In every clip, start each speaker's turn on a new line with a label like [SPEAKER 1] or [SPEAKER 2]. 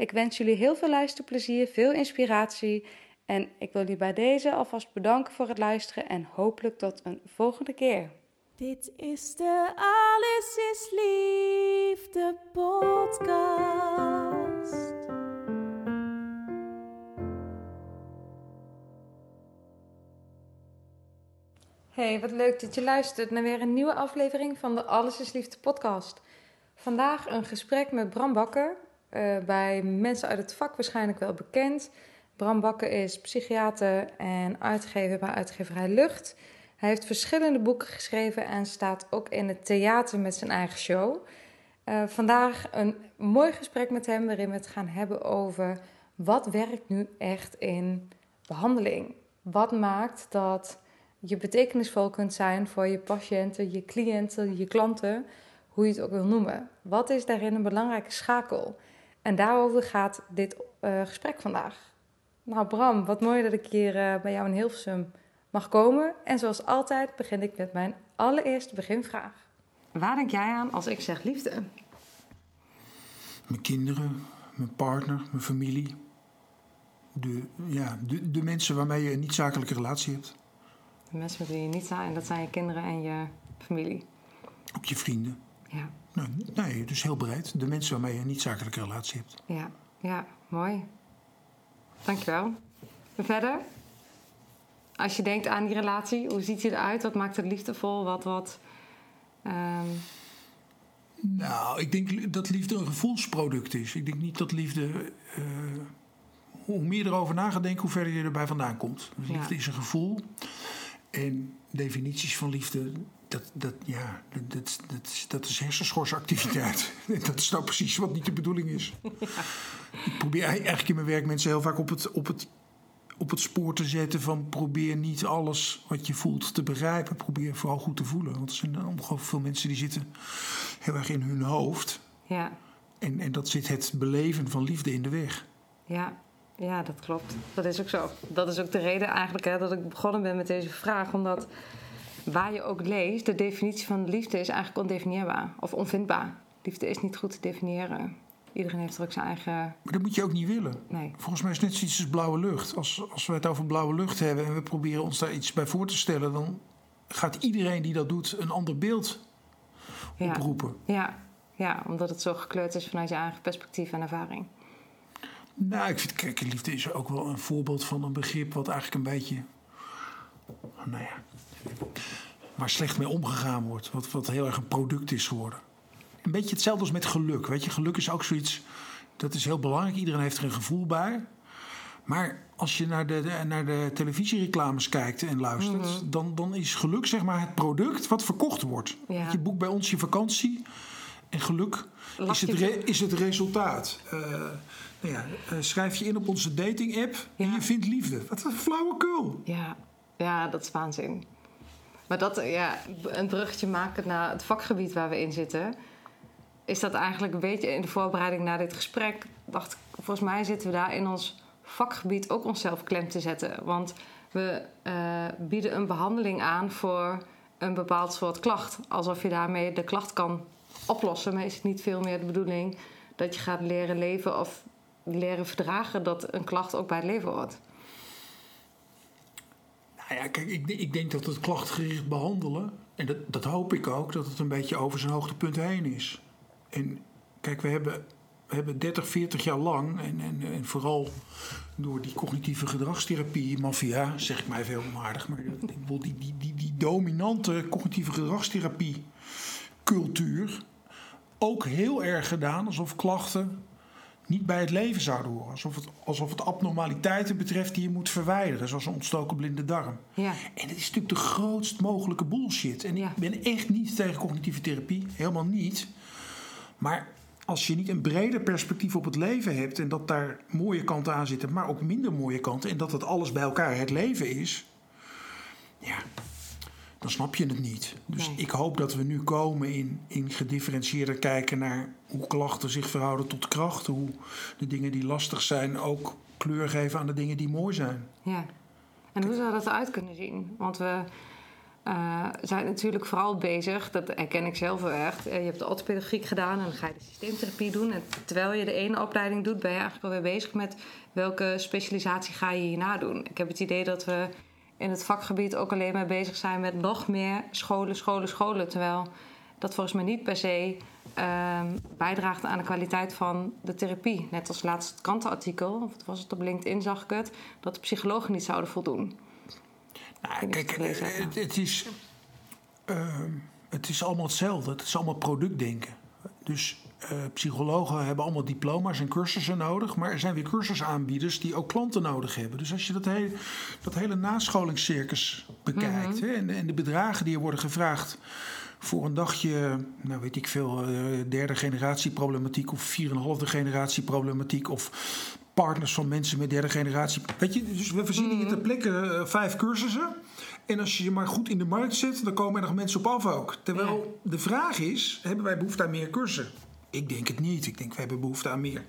[SPEAKER 1] Ik wens jullie heel veel luisterplezier, veel inspiratie en ik wil jullie bij deze alvast bedanken voor het luisteren en hopelijk tot een volgende keer.
[SPEAKER 2] Dit is de Alles is Liefde podcast.
[SPEAKER 1] Hey, wat leuk dat je luistert naar weer een nieuwe aflevering van de Alles is Liefde podcast. Vandaag een gesprek met Bram Bakker, uh, bij mensen uit het vak waarschijnlijk wel bekend. Bram Bakker is psychiater en uitgever bij uitgeverij Lucht. Hij heeft verschillende boeken geschreven en staat ook in het theater met zijn eigen show. Uh, vandaag een mooi gesprek met hem waarin we het gaan hebben over wat werkt nu echt in behandeling. Wat maakt dat je betekenisvol kunt zijn voor je patiënten, je cliënten, je klanten, hoe je het ook wil noemen. Wat is daarin een belangrijke schakel? En daarover gaat dit uh, gesprek vandaag. Nou Bram, wat mooi dat ik hier uh, bij jou in Hilversum mag komen. En zoals altijd begin ik met mijn allereerste beginvraag. Waar denk jij aan als ik zeg liefde?
[SPEAKER 3] Mijn kinderen, mijn partner, mijn familie. De, ja, de, de mensen waarmee je een niet-zakelijke relatie hebt.
[SPEAKER 1] De mensen met wie je niet zijn, dat zijn je kinderen en je familie.
[SPEAKER 3] Ook je vrienden.
[SPEAKER 1] Ja.
[SPEAKER 3] Nou, nee, dus heel breed. De mensen waarmee je een niet-zakelijke relatie hebt.
[SPEAKER 1] Ja, ja, mooi. Dankjewel. En verder? Als je denkt aan die relatie, hoe ziet die eruit? Wat maakt het liefdevol? Wat, wat... Um...
[SPEAKER 3] Nou, ik denk dat liefde een gevoelsproduct is. Ik denk niet dat liefde... Uh, hoe meer erover na gaat denken, hoe verder je erbij vandaan komt. Dus liefde ja. is een gevoel. En definities van liefde, dat, dat, ja, dat, dat, dat is hersenschorsactiviteit. dat is nou precies wat niet de bedoeling is. Ik probeer eigenlijk in mijn werk mensen heel vaak op het, op, het, op het spoor te zetten van probeer niet alles wat je voelt te begrijpen. Probeer vooral goed te voelen. Want er zijn ongelooflijk veel mensen die zitten heel erg in hun hoofd.
[SPEAKER 1] Ja.
[SPEAKER 3] En, en dat zit het beleven van liefde in de weg.
[SPEAKER 1] Ja, ja, dat klopt. Dat is ook zo. Dat is ook de reden eigenlijk hè, dat ik begonnen ben met deze vraag. Omdat waar je ook leest, de definitie van liefde is eigenlijk ondefinieerbaar of onvindbaar. Liefde is niet goed te definiëren. Iedereen heeft er ook zijn eigen.
[SPEAKER 3] Maar dat moet je ook niet willen.
[SPEAKER 1] Nee.
[SPEAKER 3] Volgens mij is net zoiets als blauwe lucht. Als, als we het over blauwe lucht hebben en we proberen ons daar iets bij voor te stellen, dan gaat iedereen die dat doet een ander beeld
[SPEAKER 1] ja.
[SPEAKER 3] oproepen.
[SPEAKER 1] Ja. ja, omdat het zo gekleurd is vanuit je eigen perspectief en ervaring.
[SPEAKER 3] Nou, ik vind kijkerliefde is ook wel een voorbeeld van een begrip wat eigenlijk een beetje. Nou ja. Waar slecht mee omgegaan wordt. Wat, wat heel erg een product is geworden. Een beetje hetzelfde als met geluk. Weet je, geluk is ook zoiets. Dat is heel belangrijk. Iedereen heeft er een gevoel bij. Maar als je naar de, naar de televisiereclames kijkt en luistert, mm -hmm. dan, dan is geluk zeg maar het product wat verkocht wordt.
[SPEAKER 1] Ja.
[SPEAKER 3] Je boekt bij ons je vakantie en geluk is het, re, is het resultaat. Uh, nou ja, uh, schrijf je in op onze dating-app ja. en je vindt liefde. Wat een flauwekul.
[SPEAKER 1] Ja. ja, dat is waanzin. Maar dat, ja, een bruggetje maken naar het vakgebied waar we in zitten. Is dat eigenlijk een beetje in de voorbereiding naar dit gesprek. Dacht ik, volgens mij zitten we daar in ons vakgebied ook onszelf klem te zetten. Want we uh, bieden een behandeling aan voor een bepaald soort klacht. Alsof je daarmee de klacht kan oplossen. Maar is het niet veel meer de bedoeling dat je gaat leren leven of leren verdragen dat een klacht ook bij het leven hoort?
[SPEAKER 3] Nou ja, kijk, ik, ik denk dat het klachtgericht behandelen, en dat, dat hoop ik ook, dat het een beetje over zijn hoogtepunt heen is. En kijk, we hebben, we hebben 30, 40 jaar lang, en, en, en vooral door die cognitieve gedragstherapie, maffia, zeg ik mij veel onaardig, maar die, die, die, die, dominante cognitieve gedragstherapie cultuur ook heel erg gedaan alsof klachten niet bij het leven zouden horen. Alsof het, alsof het abnormaliteiten betreft die je moet verwijderen, zoals een ontstoken blinde darm.
[SPEAKER 1] Ja.
[SPEAKER 3] En dat is natuurlijk de grootst mogelijke bullshit. En
[SPEAKER 1] Ja.
[SPEAKER 3] ik ben echt niet tegen cognitieve therapie, helemaal niet. Maar als je niet een breder perspectief op het leven hebt en dat daar mooie kanten aan zitten, maar ook minder mooie kanten, en dat het alles bij elkaar het leven is, ja, dan snap je het niet. Dus
[SPEAKER 1] Nee.
[SPEAKER 3] ik hoop dat we nu komen in, in gedifferentieerder kijken naar hoe klachten zich verhouden tot krachten, hoe de dingen die lastig zijn ook kleur geven aan de dingen die mooi zijn.
[SPEAKER 1] Ja. En hoe zou dat eruit kunnen zien? Want we eh, zijn natuurlijk vooral bezig, dat herken ik zelf wel echt. Eh, Je hebt de orthopedagogiek gedaan en dan ga je de systeemtherapie doen. En terwijl je de ene opleiding doet, ben je eigenlijk alweer bezig met welke specialisatie ga je hierna doen. Ik heb het idee dat we in het vakgebied ook alleen maar bezig zijn met nog meer scholen, scholen, scholen. Terwijl dat volgens mij niet per se ehm, bijdraagt aan de kwaliteit van de therapie. Net als laatst het krantenartikel, of het was het op LinkedIn, zag ik het, dat de psychologen niet zouden voldoen.
[SPEAKER 3] Nou, kijk,
[SPEAKER 1] het
[SPEAKER 3] het, het is, ehm, het is allemaal hetzelfde. Het is allemaal productdenken. Dus eh, psychologen hebben allemaal diploma's en cursussen nodig. Maar er zijn weer cursusaanbieders die ook klanten nodig hebben. Dus als je dat hele, dat hele nascholingscircus bekijkt... hè, en, en de bedragen die er worden gevraagd voor een dagje, nou weet ik veel, eh, derde generatie problematiek of vier en een halfde generatie problematiek of partners van mensen met derde generatie. Weet je, dus we voorzien hier ter plekke eh, vijf cursussen. En als je je maar goed in de markt zet, dan komen er nog mensen op af ook. Terwijl de vraag is, hebben wij behoefte aan meer cursussen? Ik denk het niet. Ik denk, we hebben behoefte aan meer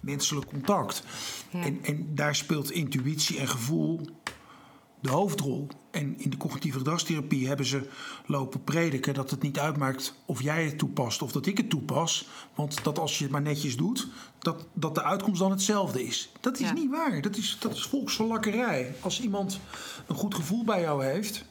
[SPEAKER 3] menselijk contact.
[SPEAKER 1] Ja.
[SPEAKER 3] En, en daar speelt intuïtie en gevoel de hoofdrol. En in de cognitieve gedragstherapie hebben ze lopen prediken dat het niet uitmaakt of jij het toepast of dat ik het toepas. Want dat als je het maar netjes doet, dat, dat de uitkomst dan hetzelfde is. Dat is
[SPEAKER 1] Ja.
[SPEAKER 3] niet waar. Dat is, dat is volksverlakkerij. Als iemand een goed gevoel bij jou heeft,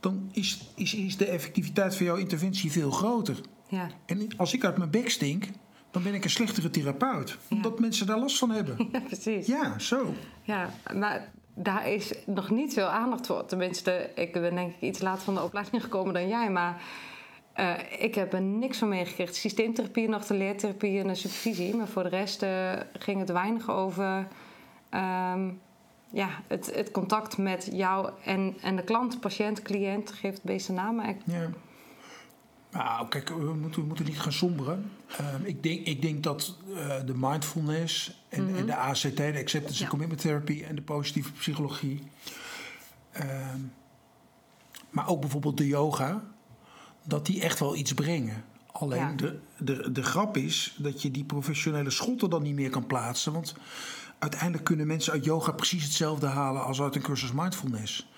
[SPEAKER 3] dan is, is, is de effectiviteit van jouw interventie veel groter.
[SPEAKER 1] Ja,
[SPEAKER 3] En als ik uit mijn bek stink, dan ben ik een slechtere therapeut. Omdat mensen daar last van hebben.
[SPEAKER 1] ja precies.
[SPEAKER 3] Ja, zo.
[SPEAKER 1] Ja, maar daar is nog niet veel aandacht voor. Tenminste, ik ben denk ik iets later van de opleiding gekomen dan jij. Maar eh, ik heb er niks van meegekregen. Systeemtherapie, nog de leertherapie en de supervisie. Maar voor de rest eh, ging het weinig over ehm, ja, het, het contact met jou en, en de klant, patiënt, cliënt. Geeft het beeste naam.
[SPEAKER 3] Ja. Nou, kijk, we moeten, we moeten niet gaan somberen. Ehm, ik, denk, ik denk dat eh, de mindfulness en, en de ACT, de Acceptance
[SPEAKER 1] Mhm. Ja.
[SPEAKER 3] and Commitment Therapy en de positieve psychologie, ehm, maar ook bijvoorbeeld de yoga, dat die echt wel iets brengen. Alleen
[SPEAKER 1] Ja.
[SPEAKER 3] de, de, de grap is dat je die professionele schotten dan niet meer kan plaatsen. Want uiteindelijk kunnen mensen uit yoga precies hetzelfde halen als uit een cursus mindfulness.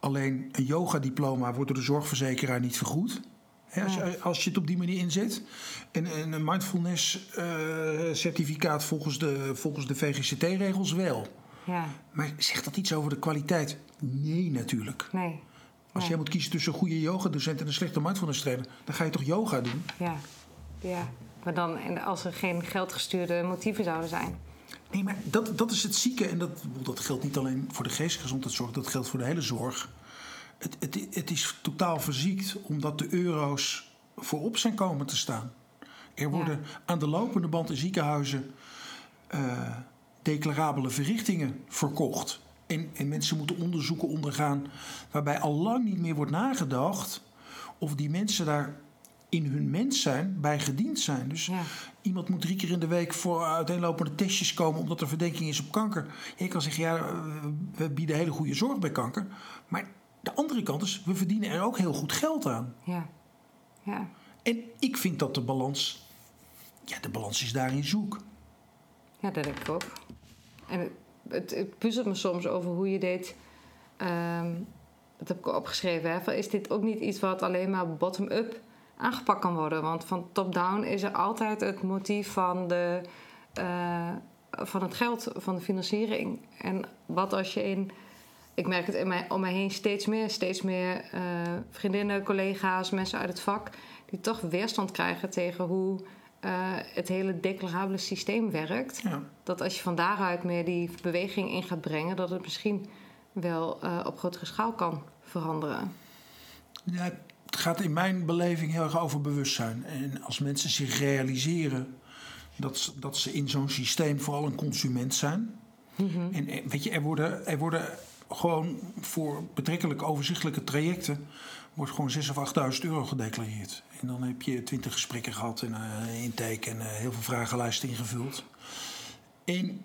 [SPEAKER 3] Alleen een yoga-diploma wordt door de zorgverzekeraar niet vergoed. Als, je, als je het op die manier inzet. En, en een mindfulness-certificaat volgens de, volgens de VGCT-regels wel.
[SPEAKER 1] ja,
[SPEAKER 3] Maar zegt dat iets over de kwaliteit? Nee, natuurlijk.
[SPEAKER 1] nee.
[SPEAKER 3] Als
[SPEAKER 1] Nee.
[SPEAKER 3] jij moet kiezen tussen een goede yogadocent en een slechte mindfulness trainer, dan ga je toch yoga doen?
[SPEAKER 1] Ja, ja. Maar dan en als er geen geldgestuurde motieven zouden zijn.
[SPEAKER 3] Nee, maar dat, dat is het zieke. En dat, dat geldt niet alleen voor de geestgezondheidszorg, dat geldt voor de hele zorg. Het, het, het is totaal verziekt omdat de euro's voorop zijn komen te staan. Er worden aan de lopende band in ziekenhuizen eh, declarabele verrichtingen verkocht. En, en mensen moeten onderzoeken ondergaan waarbij al lang niet meer wordt nagedacht of die mensen daar in hun mens zijn bij gediend zijn. Dus
[SPEAKER 1] Ja.
[SPEAKER 3] iemand moet drie keer in de week voor uiteenlopende testjes komen omdat er verdenking is op kanker. Je kan zeggen, ja, we bieden hele goede zorg bij kanker. Maar de andere kant is, we verdienen er ook heel goed geld aan.
[SPEAKER 1] Ja, ja.
[SPEAKER 3] En ik vind dat de balans, ja, de balans is daarin zoek.
[SPEAKER 1] Ja, dat denk ik ook. En het, het, het puzzelt me soms over hoe je dit... ehm, dat heb ik opgeschreven. Hè, is dit ook niet iets wat alleen maar bottom-up aangepakt kan worden? Want van top-down is er altijd het motief van, de, eh, van het geld, van de financiering. En wat als je in ik merk het in mij, om mij heen steeds meer. Steeds meer eh, vriendinnen, collega's, mensen uit het vak... die toch weerstand krijgen tegen hoe eh, het hele declarabele systeem werkt.
[SPEAKER 3] Ja.
[SPEAKER 1] Dat als je van daaruit meer die beweging in gaat brengen... dat het misschien wel eh, op grotere schaal kan veranderen.
[SPEAKER 3] Ja, het gaat in mijn beleving heel erg over bewustzijn. En als mensen zich realiseren dat, ze- dat ze in zo'n systeem vooral een consument zijn. En eh, weet je, er worden, er worden gewoon voor betrekkelijk overzichtelijke trajecten... wordt gewoon 6.000 of 8.000 euro gedeclareerd. En dan heb je 20 gesprekken gehad en een intake en eh, heel veel vragenlijsten ingevuld. En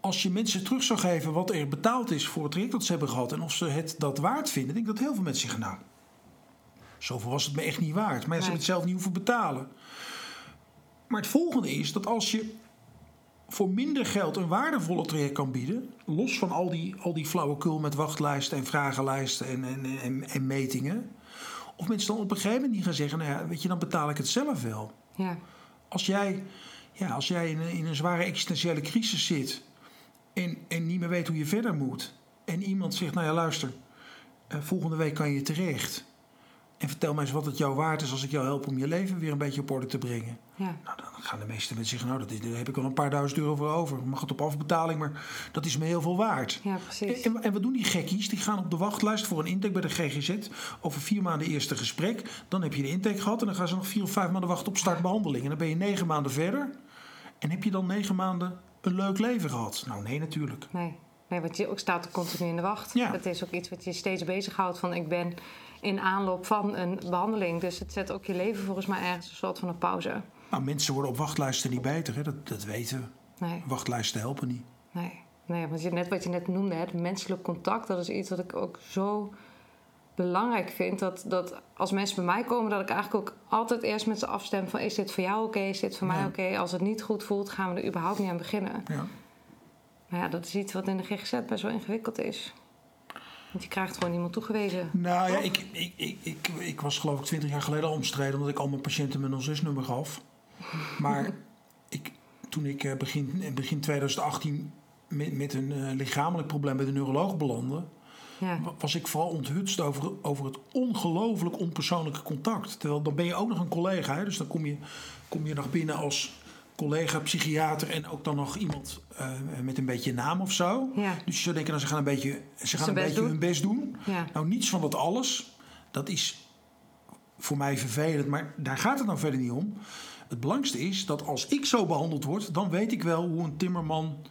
[SPEAKER 3] als je mensen terug zou geven wat er betaald is voor het traject dat ze hebben gehad... en of ze het dat waard vinden, denk ik dat heel veel mensen zeggen... nou, zoveel was het me echt niet waard. Maar ze hebben het zelf niet hoeven betalen. Maar het volgende is dat als je voor minder geld een waardevolle traject kan bieden... los van al die, al die flauwekul met wachtlijsten en vragenlijsten en, en, en, en metingen... of mensen dan op een gegeven moment niet gaan zeggen... nou ja, weet je, dan betaal ik het zelf wel.
[SPEAKER 1] Ja,
[SPEAKER 3] Als jij, ja, als jij in, een, in een zware existentiële crisis zit en, en niet meer weet hoe je verder moet. En iemand zegt, nou ja luister, eh, volgende week kan je terecht. En vertel mij eens wat het jou waard is als ik jou help om je leven weer een beetje op orde te brengen.
[SPEAKER 1] ja,
[SPEAKER 3] Nou, dan gaan de meeste mensen zeggen, nou dat is, daar heb ik wel een paar duizend euro voor over. Mag het op afbetaling, maar dat is me heel veel waard.
[SPEAKER 1] ja, precies.
[SPEAKER 3] En, en wat doen die gekkies? Die gaan op de wachtlijst voor een intake bij de GGZ. Over vier maanden eerste gesprek. Dan heb je de intake gehad. En dan gaan ze nog vier of vijf maanden wachten op startbehandeling. En dan ben je negen maanden verder. En heb je dan negen maanden een leuk leven gehad? Nou, nee, natuurlijk.
[SPEAKER 1] Nee. nee, want je ook staat er continu in de wacht.
[SPEAKER 3] Ja.
[SPEAKER 1] Het is ook iets wat je steeds bezighoudt van ik ben in aanloop van een behandeling. Dus het zet ook je leven volgens mij ergens een soort van op pauze.
[SPEAKER 3] Nou, mensen worden op wachtlijsten niet beter. Hè? Dat, dat weten we.
[SPEAKER 1] Nee,
[SPEAKER 3] Wachtlijsten helpen niet.
[SPEAKER 1] nee. Nee, want je, net wat je net noemde, het menselijk contact, dat is iets wat ik ook zo belangrijk vind. Dat, dat als mensen bij mij komen, dat ik eigenlijk ook altijd eerst met ze afstem van is dit voor jou oké, is dit voor mij oké? Als het niet goed voelt, gaan we er überhaupt niet aan beginnen.
[SPEAKER 3] Ja.
[SPEAKER 1] Maar ja, dat is iets wat in de GGZ best wel ingewikkeld is. Want je krijgt gewoon iemand toegewezen.
[SPEAKER 3] Nou ja, ik, ik, ik, ik, ik was geloof ik twintig jaar geleden al omstreden... omdat ik al mijn patiënten mijn 06-nummer gaf. Maar ik, toen ik eh, begin, begin 2018 met, met een eh, lichamelijk probleem bij de neuroloog belandde...
[SPEAKER 1] Ja,
[SPEAKER 3] wa- was ik vooral onthutst over, over het ongelooflijk onpersoonlijke contact. Terwijl dan ben je ook nog een collega. Hè? Dus dan kom je, kom je nog binnen als collega, psychiater... en ook dan nog iemand eh, met een beetje naam of zo.
[SPEAKER 1] Ja.
[SPEAKER 3] Dus je zou denken, nou, ze gaan een beetje, ze gaan een beetje
[SPEAKER 1] doen.
[SPEAKER 3] hun best doen.
[SPEAKER 1] ja,
[SPEAKER 3] Nou, niets van dat alles. Dat is voor mij vervelend, maar daar gaat het nou verder niet om. Het belangrijkste is dat als ik zo behandeld word, dan weet ik wel hoe een timmerman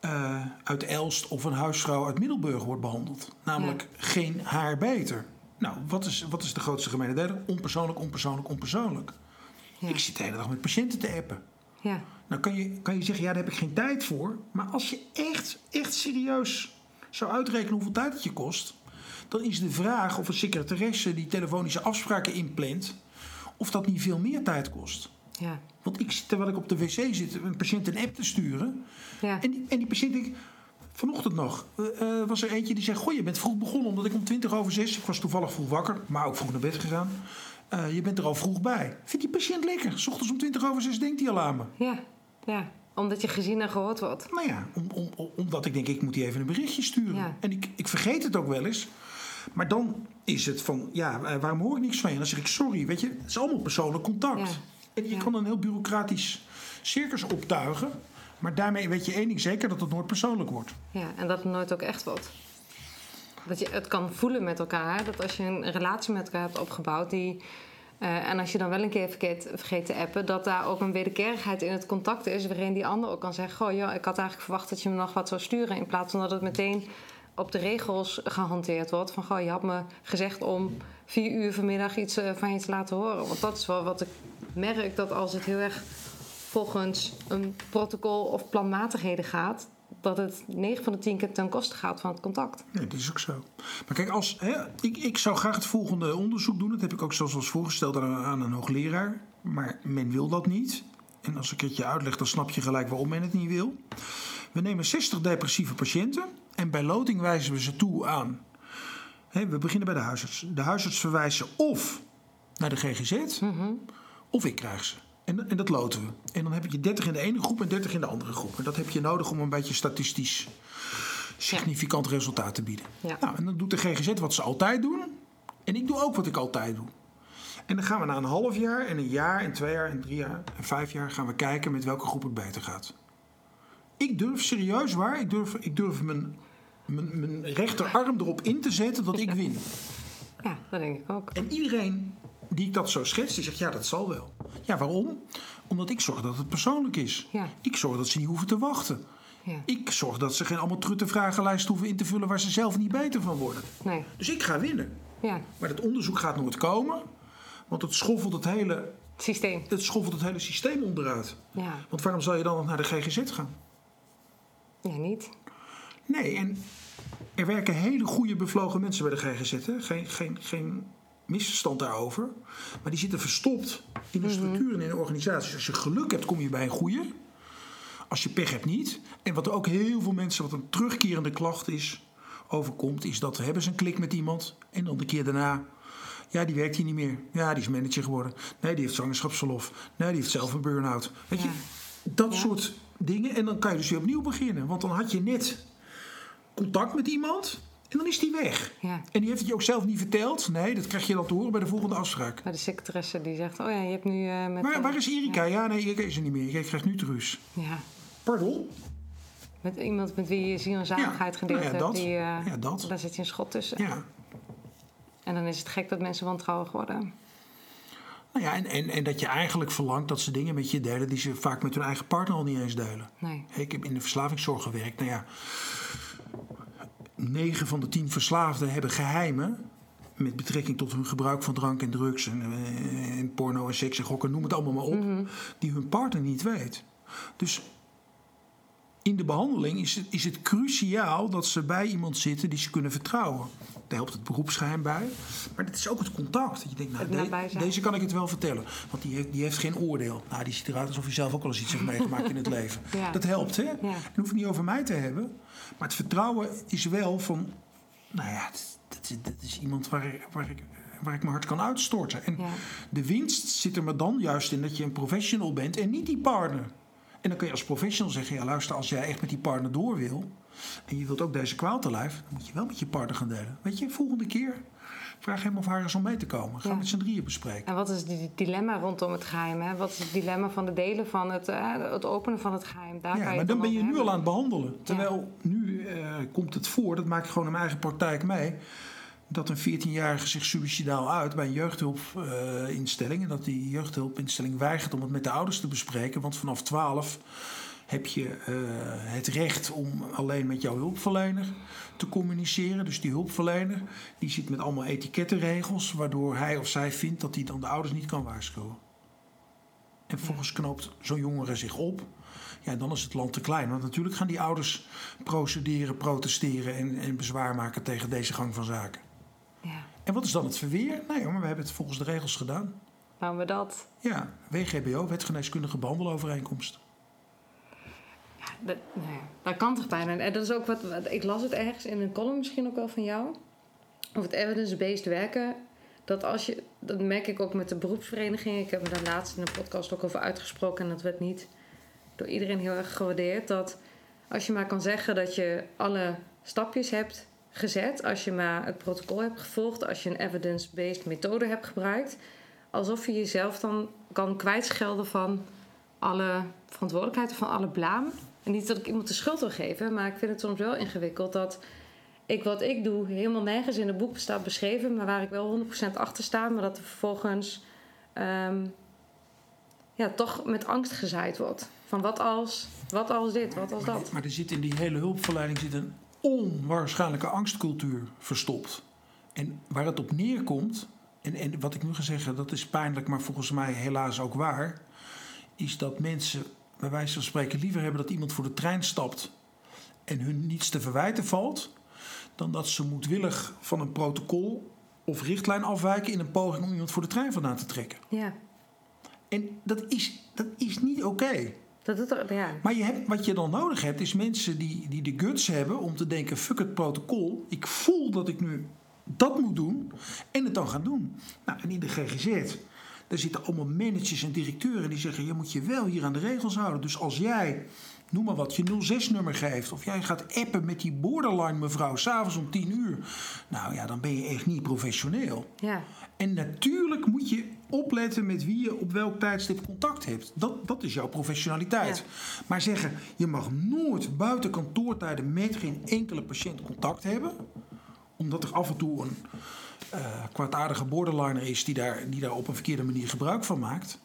[SPEAKER 3] eh, uit Elst of een huisvrouw uit Middelburg wordt behandeld. Namelijk geen haar beter. Nou, wat is, wat is de grootste gemene deler? Onpersoonlijk, onpersoonlijk, onpersoonlijk.
[SPEAKER 1] Ja.
[SPEAKER 3] Ik zit de hele dag met patiënten te appen.
[SPEAKER 1] Ja,
[SPEAKER 3] Nou kan je, kan je zeggen, ja, daar heb ik geen tijd voor. Maar als je echt, echt serieus zou uitrekenen hoeveel tijd het je kost... dan is de vraag of een secretaresse die telefonische afspraken inplant... of dat niet veel meer tijd kost.
[SPEAKER 1] ja,
[SPEAKER 3] Want ik, terwijl ik op de wc zit een patiënt een app te sturen...
[SPEAKER 1] ja.
[SPEAKER 3] en die, en die patiënt, ik, vanochtend nog, eh, eh, was er eentje die zei... goh, je bent vroeg begonnen omdat ik om 20 over 6... ik was toevallig vroeg wakker, maar ook vroeg naar bed gegaan... eh, je bent er al vroeg bij. Vindt die patiënt lekker? 's ochtends om 20 over 6 denkt hij al aan me.
[SPEAKER 1] ja, ja. Omdat je gezien en gehoord wordt.
[SPEAKER 3] Nou ja, om, om, om- omdat ik denk, ik moet die even een berichtje sturen.
[SPEAKER 1] Ja.
[SPEAKER 3] En ik, ik vergeet het ook wel eens. Maar dan is het van, ja, eh, waarom hoor ik niks van je? Dan zeg ik, sorry, weet je, het is allemaal persoonlijk contact.
[SPEAKER 1] Ja.
[SPEAKER 3] En je
[SPEAKER 1] Ja.
[SPEAKER 3] kan een heel bureaucratisch circus optuigen. Maar daarmee weet je één ding zeker, dat het nooit persoonlijk wordt.
[SPEAKER 1] Ja, en dat het nooit ook echt wordt. Dat je het kan voelen met elkaar. Dat als je een relatie met elkaar hebt opgebouwd... Die, eh, en als je dan wel een keer vergeet, vergeet te appen... dat daar ook een wederkerigheid in het contact is... waarin die ander ook kan zeggen... Goh, joh, ik had eigenlijk verwacht dat je me nog wat zou sturen... in plaats van dat het meteen op de regels gehanteerd wordt. Van, goh, je had me gezegd om vier uur vanmiddag iets eh, van je te laten horen. Want dat is wel wat ik merk... dat als het heel erg volgens een protocol of planmatigheden gaat... dat het 9 van de 10 keer ten koste gaat van het contact.
[SPEAKER 3] Nee, dat is ook zo. Maar kijk, als, hè, ik, ik zou graag het volgende onderzoek doen. Dat heb ik ook zelfs voorgesteld aan, aan een hoogleraar. Maar men wil dat niet. En als ik het je uitleg, dan snap je gelijk waarom men het niet wil. We nemen 60 depressieve patiënten. En bij loting wijzen we ze toe aan. Hè, we beginnen bij de huisarts. De huisarts verwijst ze of naar de GGZ, of ik krijg ze. En, en dat loten we. En dan heb je 30 in de ene groep en 30 in de andere groep. En dat heb je nodig om een beetje statistisch significant resultaat te bieden.
[SPEAKER 1] Ja.
[SPEAKER 3] Nou, en dan doet de GGZ wat ze altijd doen. En ik doe ook wat ik altijd doe. En dan gaan we na een half jaar en een jaar en twee jaar en drie jaar en vijf jaar gaan we kijken met welke groep het beter gaat. Ik durf serieus waar, ik durf, ik durf mijn, mijn, mijn rechterarm erop in te zetten dat ik win.
[SPEAKER 1] Ja, dat denk ik ook.
[SPEAKER 3] En iedereen die ik dat zo schets, die zegt ja, dat zal wel. Ja, waarom? Omdat ik zorg dat het persoonlijk is.
[SPEAKER 1] Ja.
[SPEAKER 3] Ik zorg dat ze niet hoeven te wachten.
[SPEAKER 1] Ja.
[SPEAKER 3] Ik zorg dat ze geen allemaal trutte vragenlijsten hoeven in te vullen waar ze zelf niet beter van worden.
[SPEAKER 1] Nee.
[SPEAKER 3] Dus ik ga winnen.
[SPEAKER 1] Ja.
[SPEAKER 3] Maar dat onderzoek gaat nooit komen, want het schoffelt het hele,
[SPEAKER 1] Systeem.
[SPEAKER 3] het schoffelt het hele systeem onderuit.
[SPEAKER 1] Ja.
[SPEAKER 3] Want waarom zou je dan nog naar de GGZ gaan?
[SPEAKER 1] Ja, niet.
[SPEAKER 3] Nee, en er werken hele goede bevlogen mensen bij de GGZ. Hè? Geen, geen, geen misverstand daarover. Maar die zitten verstopt in de structuur en in de organisaties. Als je geluk hebt, kom je bij een goede. Als je pech hebt, niet. En wat er ook heel veel mensen, wat een terugkerende klacht is, overkomt, is dat hebben ze een klik met iemand. En dan de keer daarna. Ja, die werkt hier niet meer. Ja, die is manager geworden. Nee, die heeft zwangerschapsverlof. Nee, die heeft zelf een burn-out. Weet je, dat
[SPEAKER 1] Ja.
[SPEAKER 3] soort dingen. En dan kan je dus weer opnieuw beginnen. Want dan had je net contact met iemand en dan is die weg.
[SPEAKER 1] Ja.
[SPEAKER 3] En die heeft het je ook zelf niet verteld. Nee, dat krijg je dan te horen bij de volgende afspraak.
[SPEAKER 1] Maar de secretaresse die zegt, oh ja, je hebt nu eh, met...
[SPEAKER 3] Waar,
[SPEAKER 1] eh,
[SPEAKER 3] waar is Erika? Ja, nee, Erika is er niet meer. Jij krijgt nu truus.
[SPEAKER 1] Ja.
[SPEAKER 3] Pardon?
[SPEAKER 1] Met iemand met wie je zaligheid
[SPEAKER 3] Ja,
[SPEAKER 1] gedeeld
[SPEAKER 3] nou ja,
[SPEAKER 1] hebt.
[SPEAKER 3] dat.
[SPEAKER 1] Die, eh,
[SPEAKER 3] Ja, dat.
[SPEAKER 1] Daar zit je een schot tussen.
[SPEAKER 3] Ja.
[SPEAKER 1] En dan is het gek dat mensen wantrouwig worden.
[SPEAKER 3] Nou ja, en, en, en dat je eigenlijk verlangt dat ze dingen met je delen die ze vaak met hun eigen partner al niet eens delen.
[SPEAKER 1] Nee.
[SPEAKER 3] Ik heb in de verslavingszorg gewerkt. Nou ja, 9 van de 10 verslaafden hebben geheimen. Met betrekking tot hun gebruik van drank en drugs en, eh, en porno en seks en gokken, noem het allemaal maar op. Die hun partner niet weet. Dus in de behandeling is het, is het cruciaal dat ze bij iemand zitten die ze kunnen vertrouwen. Daar helpt het beroepsgeheim bij. Maar het is ook het contact. Dat je denkt, nou, de- deze kan ik het wel vertellen. Want die heeft, die heeft geen oordeel. Nou, die ziet eruit alsof hij zelf ook al eens iets heeft meegemaakt in het leven.
[SPEAKER 1] Ja.
[SPEAKER 3] Dat helpt, hè?
[SPEAKER 1] Ja.
[SPEAKER 3] En hoeft niet over mij te hebben. Maar het vertrouwen is wel van... Nou ja, dat, is, dat is iemand waar, ik- waar, ik, waar ik mijn hart kan uitstorten. En
[SPEAKER 1] Ja.
[SPEAKER 3] de winst zit er maar dan juist in dat je een professional bent en niet die partner. En dan kun je als professional zeggen: ja, luister, als jij echt met die partner door wil. en je wilt ook deze kwaal te lijf. dan moet je wel met je partner gaan delen. Weet je, volgende keer vraag hem of haar eens om mee te komen. Ga
[SPEAKER 1] Ja.
[SPEAKER 3] met z'n drieën bespreken.
[SPEAKER 1] En wat is het dilemma rondom het geheim? Hè? Wat is het dilemma van het delen van het, eh, het openen van het geheim? Daar
[SPEAKER 3] Ja, maar dan ben je nu al aan het behandelen. Terwijl nu eh, komt het voor, dat maak ik gewoon in mijn eigen praktijk mee. Dat een 14-jarige zich suicidaal uit bij een jeugdhulpinstelling. en dat die jeugdhulpinstelling weigert om het met de ouders te bespreken. Want vanaf 12 heb je eh, het recht om alleen met jouw hulpverlener te communiceren. Dus die hulpverlener die zit met allemaal etikettenregels. waardoor hij of zij vindt dat hij dan de ouders niet kan waarschuwen. En vervolgens knoopt zo'n jongere zich op. Ja, dan is het land te klein. Want natuurlijk gaan die ouders procederen, protesteren en, en bezwaar maken tegen deze gang van zaken.
[SPEAKER 1] Ja.
[SPEAKER 3] En wat is dan het verweer? Nee, maar we hebben het volgens de regels gedaan.
[SPEAKER 1] Waarom we dat?
[SPEAKER 3] Ja, WGBO, wetgeneeskundige behandelovereenkomst.
[SPEAKER 1] Dat, nou ja, dat kan toch bijna. En dat is ook wat, ik las het ergens in een column misschien ook wel van jou. Over het evidence-based werken. Dat als je, dat merk ik ook met de beroepsvereniging. Ik heb me daar laatst in een podcast ook over uitgesproken. En dat werd niet door iedereen heel erg gewaardeerd. Dat als je maar kan zeggen dat je alle stapjes hebt gezet. Als je maar het protocol hebt gevolgd. Als je een evidence-based methode hebt gebruikt. Alsof je jezelf dan kan kwijtschelden van alle verantwoordelijkheid van alle blaam. En niet dat ik iemand de schuld wil geven, maar ik vind het soms wel ingewikkeld dat ik wat ik doe helemaal nergens in het boek staat beschreven, maar waar ik wel 100% achter sta, maar dat er vervolgens ehm, ja, toch met angst gezaaid wordt. Van wat als, wat als dit, wat als dat.
[SPEAKER 3] Maar er zit in die hele hulpverlening zit een onwaarschijnlijke angstcultuur verstopt. En waar het op neerkomt, en, en wat ik nu ga zeggen, dat is pijnlijk, maar volgens mij helaas ook waar, is dat mensen bij wijze van spreken liever hebben dat iemand voor de trein stapt en hun niets te verwijten valt, dan dat ze moedwillig van een protocol of richtlijn afwijken in een poging om iemand voor de trein vandaan te trekken.
[SPEAKER 1] Ja,
[SPEAKER 3] En dat is, dat is niet oké.
[SPEAKER 1] er, ja.
[SPEAKER 3] Maar je hebt, wat je dan nodig hebt, is mensen die, die de guts hebben om te denken: fuck het protocol. Ik voel dat ik nu dat moet doen en het dan gaan doen. Nou, en in de GGZ, Daar zitten allemaal managers en directeuren die zeggen: je moet je wel hier aan de regels houden. Dus als jij, noem maar wat, je 06-nummer geeft. of jij gaat appen met die borderline mevrouw s'avonds om 10 uur. Nou ja, dan ben je echt niet professioneel.
[SPEAKER 1] Ja.
[SPEAKER 3] En natuurlijk moet je opletten met wie je op welk tijdstip contact hebt. Dat, dat is jouw professionaliteit.
[SPEAKER 1] Ja.
[SPEAKER 3] Maar zeggen, je mag nooit buiten kantoortijden met geen enkele patiënt contact hebben. Omdat er af en toe een eh kwaadaardige borderliner is die daar, die daar op een verkeerde manier gebruik van maakt.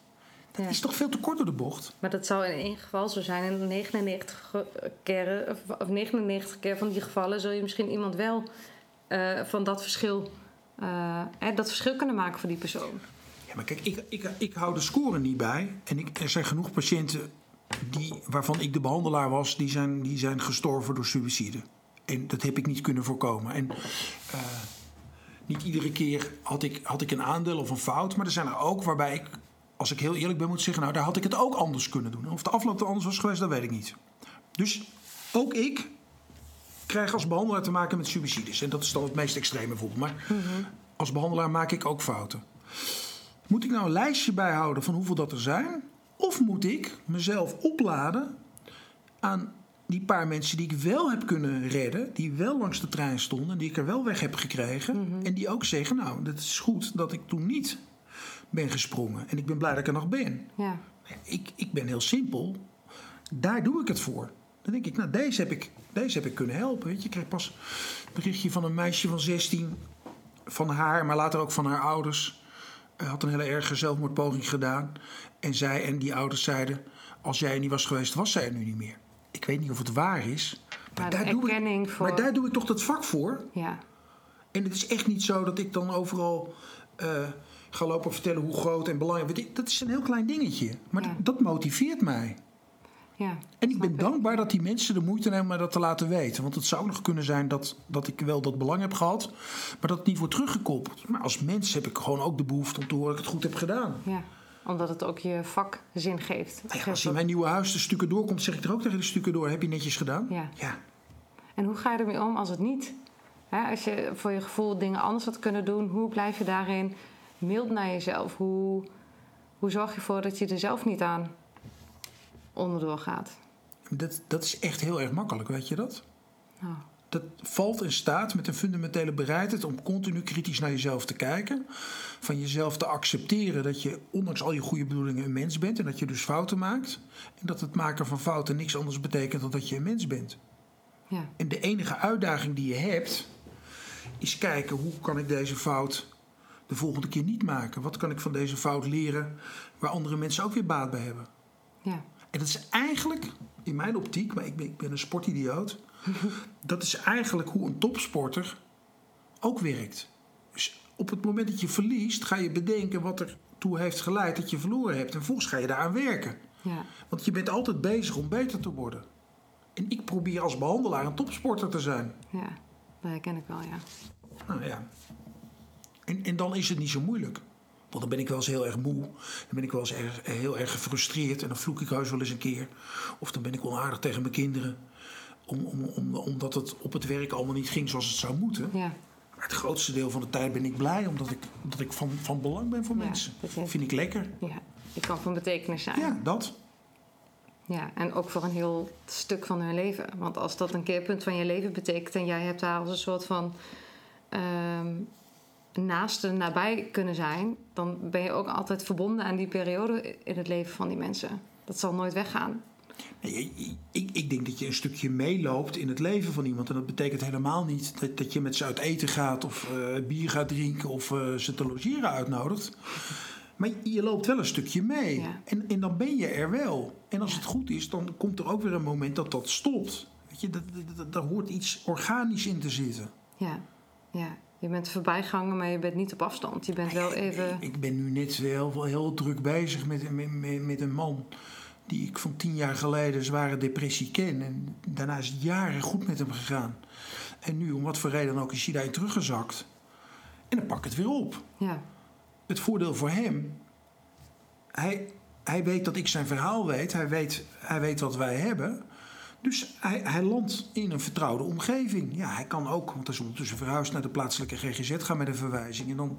[SPEAKER 3] Dat
[SPEAKER 1] Ja.
[SPEAKER 3] is toch veel te kort door de bocht?
[SPEAKER 1] Maar dat zou in één geval zo zijn. In 99 ge- keren, of- of 99 keer van die gevallen zul je misschien iemand wel eh, van dat verschil, eh, hè, dat verschil kunnen maken voor die persoon.
[SPEAKER 3] Ja, maar kijk, ik, ik, ik hou de score niet bij. En ik, er zijn genoeg patiënten die, waarvan ik de behandelaar was, die zijn, die zijn gestorven door suïcide. En dat heb ik niet kunnen voorkomen. En niet iedere keer had ik, had ik een aandeel of een fout. Maar er zijn er ook waarbij ik, als ik heel eerlijk ben, moet zeggen... nou, daar had ik het ook anders kunnen doen. Of de afloop er anders was geweest, dat weet ik niet. Dus ook ik krijg als behandelaar te maken met suïcides. En dat is dan het meest extreme voorbeeld. Maar als behandelaar maak ik ook fouten. Moet ik nou een lijstje bijhouden van hoeveel dat er zijn? Of moet ik mezelf opladen aan die paar mensen die ik wel heb kunnen redden, die wel langs de trein stonden, die ik er wel weg heb gekregen, en die ook zeggen: Nou, het is goed dat ik toen niet ben gesprongen. En ik ben blij dat ik er nog ben.
[SPEAKER 1] Ja,
[SPEAKER 3] Ik, ik ben heel simpel. Daar doe ik het voor. Dan denk ik, nou, deze heb ik, deze heb ik kunnen helpen. Weet je, ik kreeg pas een berichtje van een meisje van 16. Van haar, maar later ook van haar ouders. Hij had een hele erge zelfmoordpoging gedaan. En zij en die ouders zeiden... als jij er niet was geweest, was zij er nu niet meer. Ik weet niet of het waar is. Maar, daar, doe ik,
[SPEAKER 1] voor-
[SPEAKER 3] maar daar doe ik toch dat vak voor.
[SPEAKER 1] ja,
[SPEAKER 3] En het is echt niet zo dat ik dan overal eh, ga lopen vertellen hoe groot en belangrijk. Dat is een heel klein dingetje. Maar
[SPEAKER 1] Ja.
[SPEAKER 3] dat, dat motiveert mij.
[SPEAKER 1] ja.
[SPEAKER 3] En ik ben dankbaar dat die mensen de moeite nemen mij dat te laten weten. Want het zou nog kunnen zijn dat, dat ik wel dat belang heb gehad, maar dat het niet wordt teruggekoppeld. Maar als mens heb ik gewoon ook de behoefte om te horen dat ik het goed heb gedaan.
[SPEAKER 1] Ja, omdat het ook je vak zin geeft.
[SPEAKER 3] Nou ja, als in mijn nieuwe huis de stukken doorkomt, zeg ik er ook tegen de stukken door: heb je netjes gedaan?
[SPEAKER 1] Ja.
[SPEAKER 3] ja.
[SPEAKER 1] En hoe ga je ermee om als het niet? Hè, als je voor je gevoel dingen anders had kunnen doen, hoe blijf je daarin mild naar jezelf? Hoe, hoe zorg je ervoor dat je er zelf niet aan onderdoor gaat?
[SPEAKER 3] Dat, dat is echt heel erg makkelijk, weet je dat?
[SPEAKER 1] Nou,
[SPEAKER 3] Dat valt in staat met een fundamentele bereidheid om continu kritisch naar jezelf te kijken. Van jezelf te accepteren dat je, ondanks al je goede bedoelingen, een mens bent. En dat je dus fouten maakt. En dat het maken van fouten niks anders betekent dan dat je een mens bent.
[SPEAKER 1] ja,
[SPEAKER 3] En de enige uitdaging die je hebt, is kijken hoe kan ik deze fout de volgende keer niet maken. Wat kan ik van deze fout leren waar andere mensen ook weer baat bij hebben.
[SPEAKER 1] ja,
[SPEAKER 3] En dat is eigenlijk, in mijn optiek, maar ik ben, ik ben een sportidioot. dat is eigenlijk hoe een topsporter ook werkt. Dus op het moment dat je verliest, ga je bedenken wat er toe heeft geleid dat je verloren hebt. En vervolgens ga je daaraan werken.
[SPEAKER 1] ja,
[SPEAKER 3] Want je bent altijd bezig om beter te worden. En ik probeer als behandelaar een topsporter te zijn.
[SPEAKER 1] ja. Dat herken ik wel, ja.
[SPEAKER 3] Nou ja. En, en dan is het niet zo moeilijk. Want dan ben ik wel eens heel erg moe. Dan ben ik wel eens erg, heel erg gefrustreerd. En dan vloek ik heus wel eens een keer. Of dan ben ik onaardig tegen mijn kinderen. Om, om, om, omdat het op het werk allemaal niet ging zoals het zou moeten.
[SPEAKER 1] Ja,
[SPEAKER 3] Maar het grootste deel van de tijd ben ik blij. Omdat ik, omdat ik van, van belang ben voor
[SPEAKER 1] Ja,
[SPEAKER 3] mensen.
[SPEAKER 1] dat
[SPEAKER 3] vind ik lekker.
[SPEAKER 1] ja. Je kan van betekenis zijn.
[SPEAKER 3] Ja, dat.
[SPEAKER 1] Ja, en ook voor een heel stuk van hun leven. Want als dat een keerpunt van je leven betekent en jij hebt daar als een soort van ehm naaste nabij kunnen zijn, dan ben je ook altijd verbonden aan die periode in het leven van die mensen. Dat zal nooit weggaan.
[SPEAKER 3] Nee, ik- Ik, denk dat je een stukje meeloopt in het leven van iemand. En dat betekent helemaal niet dat, dat je met ze uit eten gaat of eh, bier gaat drinken of eh, ze te logeren uitnodigt. Maar je loopt wel een stukje mee.
[SPEAKER 1] Ja.
[SPEAKER 3] En, en dan ben je er wel. En als het goed is, dan komt er ook weer een moment dat dat stopt. Weet je, dat, dat, dat- daar hoort iets organisch in te zitten.
[SPEAKER 1] Ja, ja. Je bent voorbijganger, maar je bent niet op afstand. Je bent wel even.
[SPEAKER 3] Ik ben nu net heel, heel druk bezig met, met, met, een man die ik van tien jaar geleden zware depressie ken. En daarna is het jaren goed met hem gegaan. En nu, om wat voor reden dan ook, is hij daarin teruggezakt. En dan pak ik het weer op.
[SPEAKER 1] Ja,
[SPEAKER 3] Het voordeel voor hem, hij, hij weet dat ik zijn verhaal weet. Hij weet, hij weet wat wij hebben. Dus hij, hij landt in een vertrouwde omgeving. Ja, hij kan ook, want hij is ondertussen verhuisd naar de plaatselijke GGZ, gaan met een verwijzing. En dan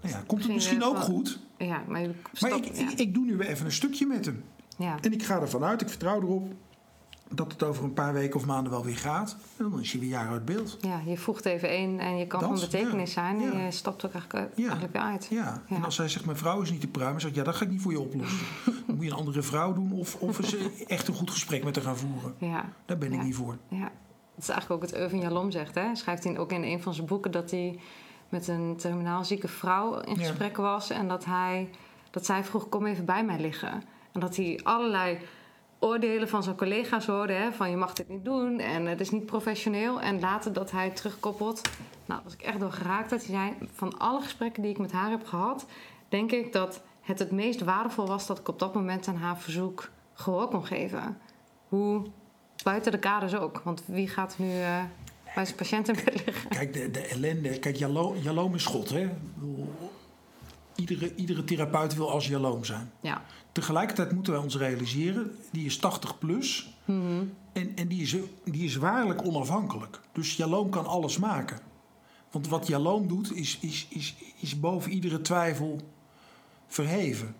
[SPEAKER 3] Nou ja, komt het misschien
[SPEAKER 1] je
[SPEAKER 3] ook goed.
[SPEAKER 1] Ja, maar, je
[SPEAKER 3] Maar
[SPEAKER 1] stop-
[SPEAKER 3] ik,
[SPEAKER 1] ja.
[SPEAKER 3] ik, ik doe nu weer even een stukje met hem.
[SPEAKER 1] ja.
[SPEAKER 3] En ik ga ervan uit, ik vertrouw erop, dat het over een paar weken of maanden wel weer gaat. En dan is hij weer jaren uit beeld.
[SPEAKER 1] ja, je voegt even in en je kan
[SPEAKER 3] Dat,
[SPEAKER 1] van betekenis
[SPEAKER 3] ja.
[SPEAKER 1] zijn en
[SPEAKER 3] Ja.
[SPEAKER 1] je stapt ook eigenlijk,
[SPEAKER 3] Ja.
[SPEAKER 1] eigenlijk weer uit.
[SPEAKER 3] Ja. En als hij zegt, mijn vrouw is niet te pruimen, zeg ik, ja, dat ga ik niet voor je oplossen. dan moet je een andere vrouw doen of, of eens eh, echt een goed gesprek met haar gaan voeren.
[SPEAKER 1] Ja.
[SPEAKER 3] Daar ben ik niet voor.
[SPEAKER 1] Ja, het is eigenlijk ook wat Irving Jalom zegt. Hè? Schrijft hij ook in een van zijn boeken dat hij met een terminaal zieke vrouw in gesprek was. En dat, hij, dat zij vroeg, kom even bij mij liggen. En dat hij allerlei oordelen van zijn collega's hoorde. Hè? Van je mag dit niet doen en het is niet professioneel. En later dat hij terugkoppelt. Nou, was ik echt door geraakt. Dat hij zei, van alle gesprekken die ik met haar heb gehad... denk ik dat het het meest waardevol was... dat ik op dat moment aan haar verzoek gehoor kon geven. Hoe buiten de kaders ook. Want wie gaat nu eh, bij zijn patiënt in bed liggen?
[SPEAKER 3] Kijk, de, de ellende. Kijk, jalo, jaloom is God, hè? Iedere, iedere therapeut wil als jaloom zijn.
[SPEAKER 1] Ja.
[SPEAKER 3] Tegelijkertijd moeten wij ons realiseren, die is 80 plus
[SPEAKER 1] Mhm.
[SPEAKER 3] en, en die, is, die is waarlijk onafhankelijk. Dus jaloom kan alles maken. Want wat jaloom doet, is, is, is, is boven iedere twijfel verheven.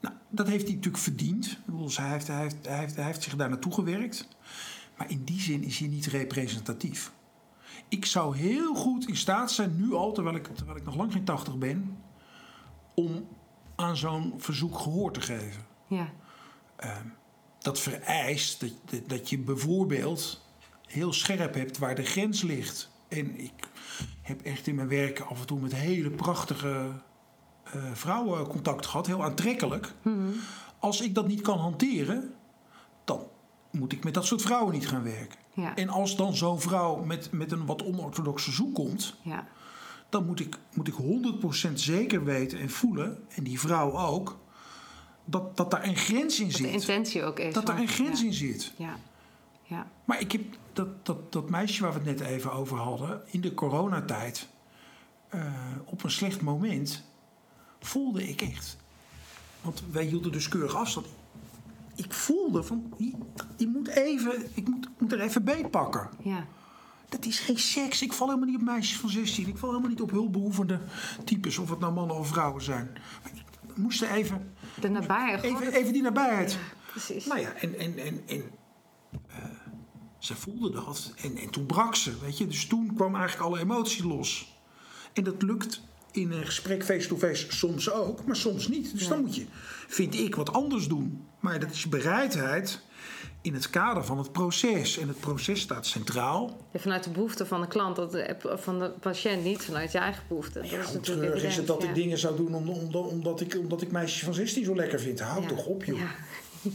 [SPEAKER 3] Nou, dat heeft hij natuurlijk verdiend. Dus hij, heeft, hij, heeft, hij, heeft, hij heeft zich daar naartoe gewerkt. Maar in die zin is hij niet representatief. Ik zou heel goed in staat zijn, nu al, terwijl ik, terwijl ik nog lang geen 80 ben, om aan zo'n verzoek gehoor te geven.
[SPEAKER 1] Ja.
[SPEAKER 3] Dat vereist dat, dat, je bijvoorbeeld heel scherp hebt waar de grens ligt. En ik heb echt in mijn werk af en toe met hele prachtige eh, vrouwen contact gehad, heel aantrekkelijk. Als ik dat niet kan hanteren, dan moet ik met dat soort vrouwen niet gaan werken.
[SPEAKER 1] Ja.
[SPEAKER 3] En als dan zo'n vrouw met, met een wat onorthodoxe zoek komt,
[SPEAKER 1] Ja.
[SPEAKER 3] Dan moet ik, moet ik 100% zeker weten en voelen, en die vrouw ook, dat, dat daar een grens in
[SPEAKER 1] Dat de
[SPEAKER 3] zit.
[SPEAKER 1] intentie ook is.
[SPEAKER 3] Dat daar een grens
[SPEAKER 1] ja.
[SPEAKER 3] in zit.
[SPEAKER 1] Ja. Ja.
[SPEAKER 3] Maar ik heb dat, dat, dat meisje waar we het net even over hadden, in de coronatijd, eh, op een slecht moment, voelde ik echt. Want wij hielden dus keurig afstand. Ik voelde van, je, je moet even, ik moet, moet er even bij pakken.
[SPEAKER 1] Ja.
[SPEAKER 3] Dat is geen seks. Ik val helemaal niet op meisjes van 16. Ik val helemaal niet op hulpbehoevende types, of het nou mannen of vrouwen zijn. Maar ik moest er even,
[SPEAKER 1] De nabije. gewoon
[SPEAKER 3] even,
[SPEAKER 1] het-
[SPEAKER 3] even die nabijheid.
[SPEAKER 1] Precies.
[SPEAKER 3] Nou ja, en, en, en, en eh, ze voelde dat. En, en toen brak ze, weet je. Dus toen kwam eigenlijk alle emotie los. En dat lukt in een gesprek face-to-face soms ook, maar soms niet. Dus dan moet je, vind ik, wat anders doen. Maar dat is bereidheid in het kader van het proces. En het proces staat centraal.
[SPEAKER 1] Ja, vanuit de behoefte van de klant, van de patiënt, niet vanuit je eigen behoefte. Dat
[SPEAKER 3] Ja,
[SPEAKER 1] is natuurlijk
[SPEAKER 3] treurig is het dat ik dingen zou doen om, om, omdat, ik, omdat ik meisjes van 16 zo lekker vind. Houd
[SPEAKER 1] Ja.
[SPEAKER 3] toch op, joh.
[SPEAKER 1] Ja.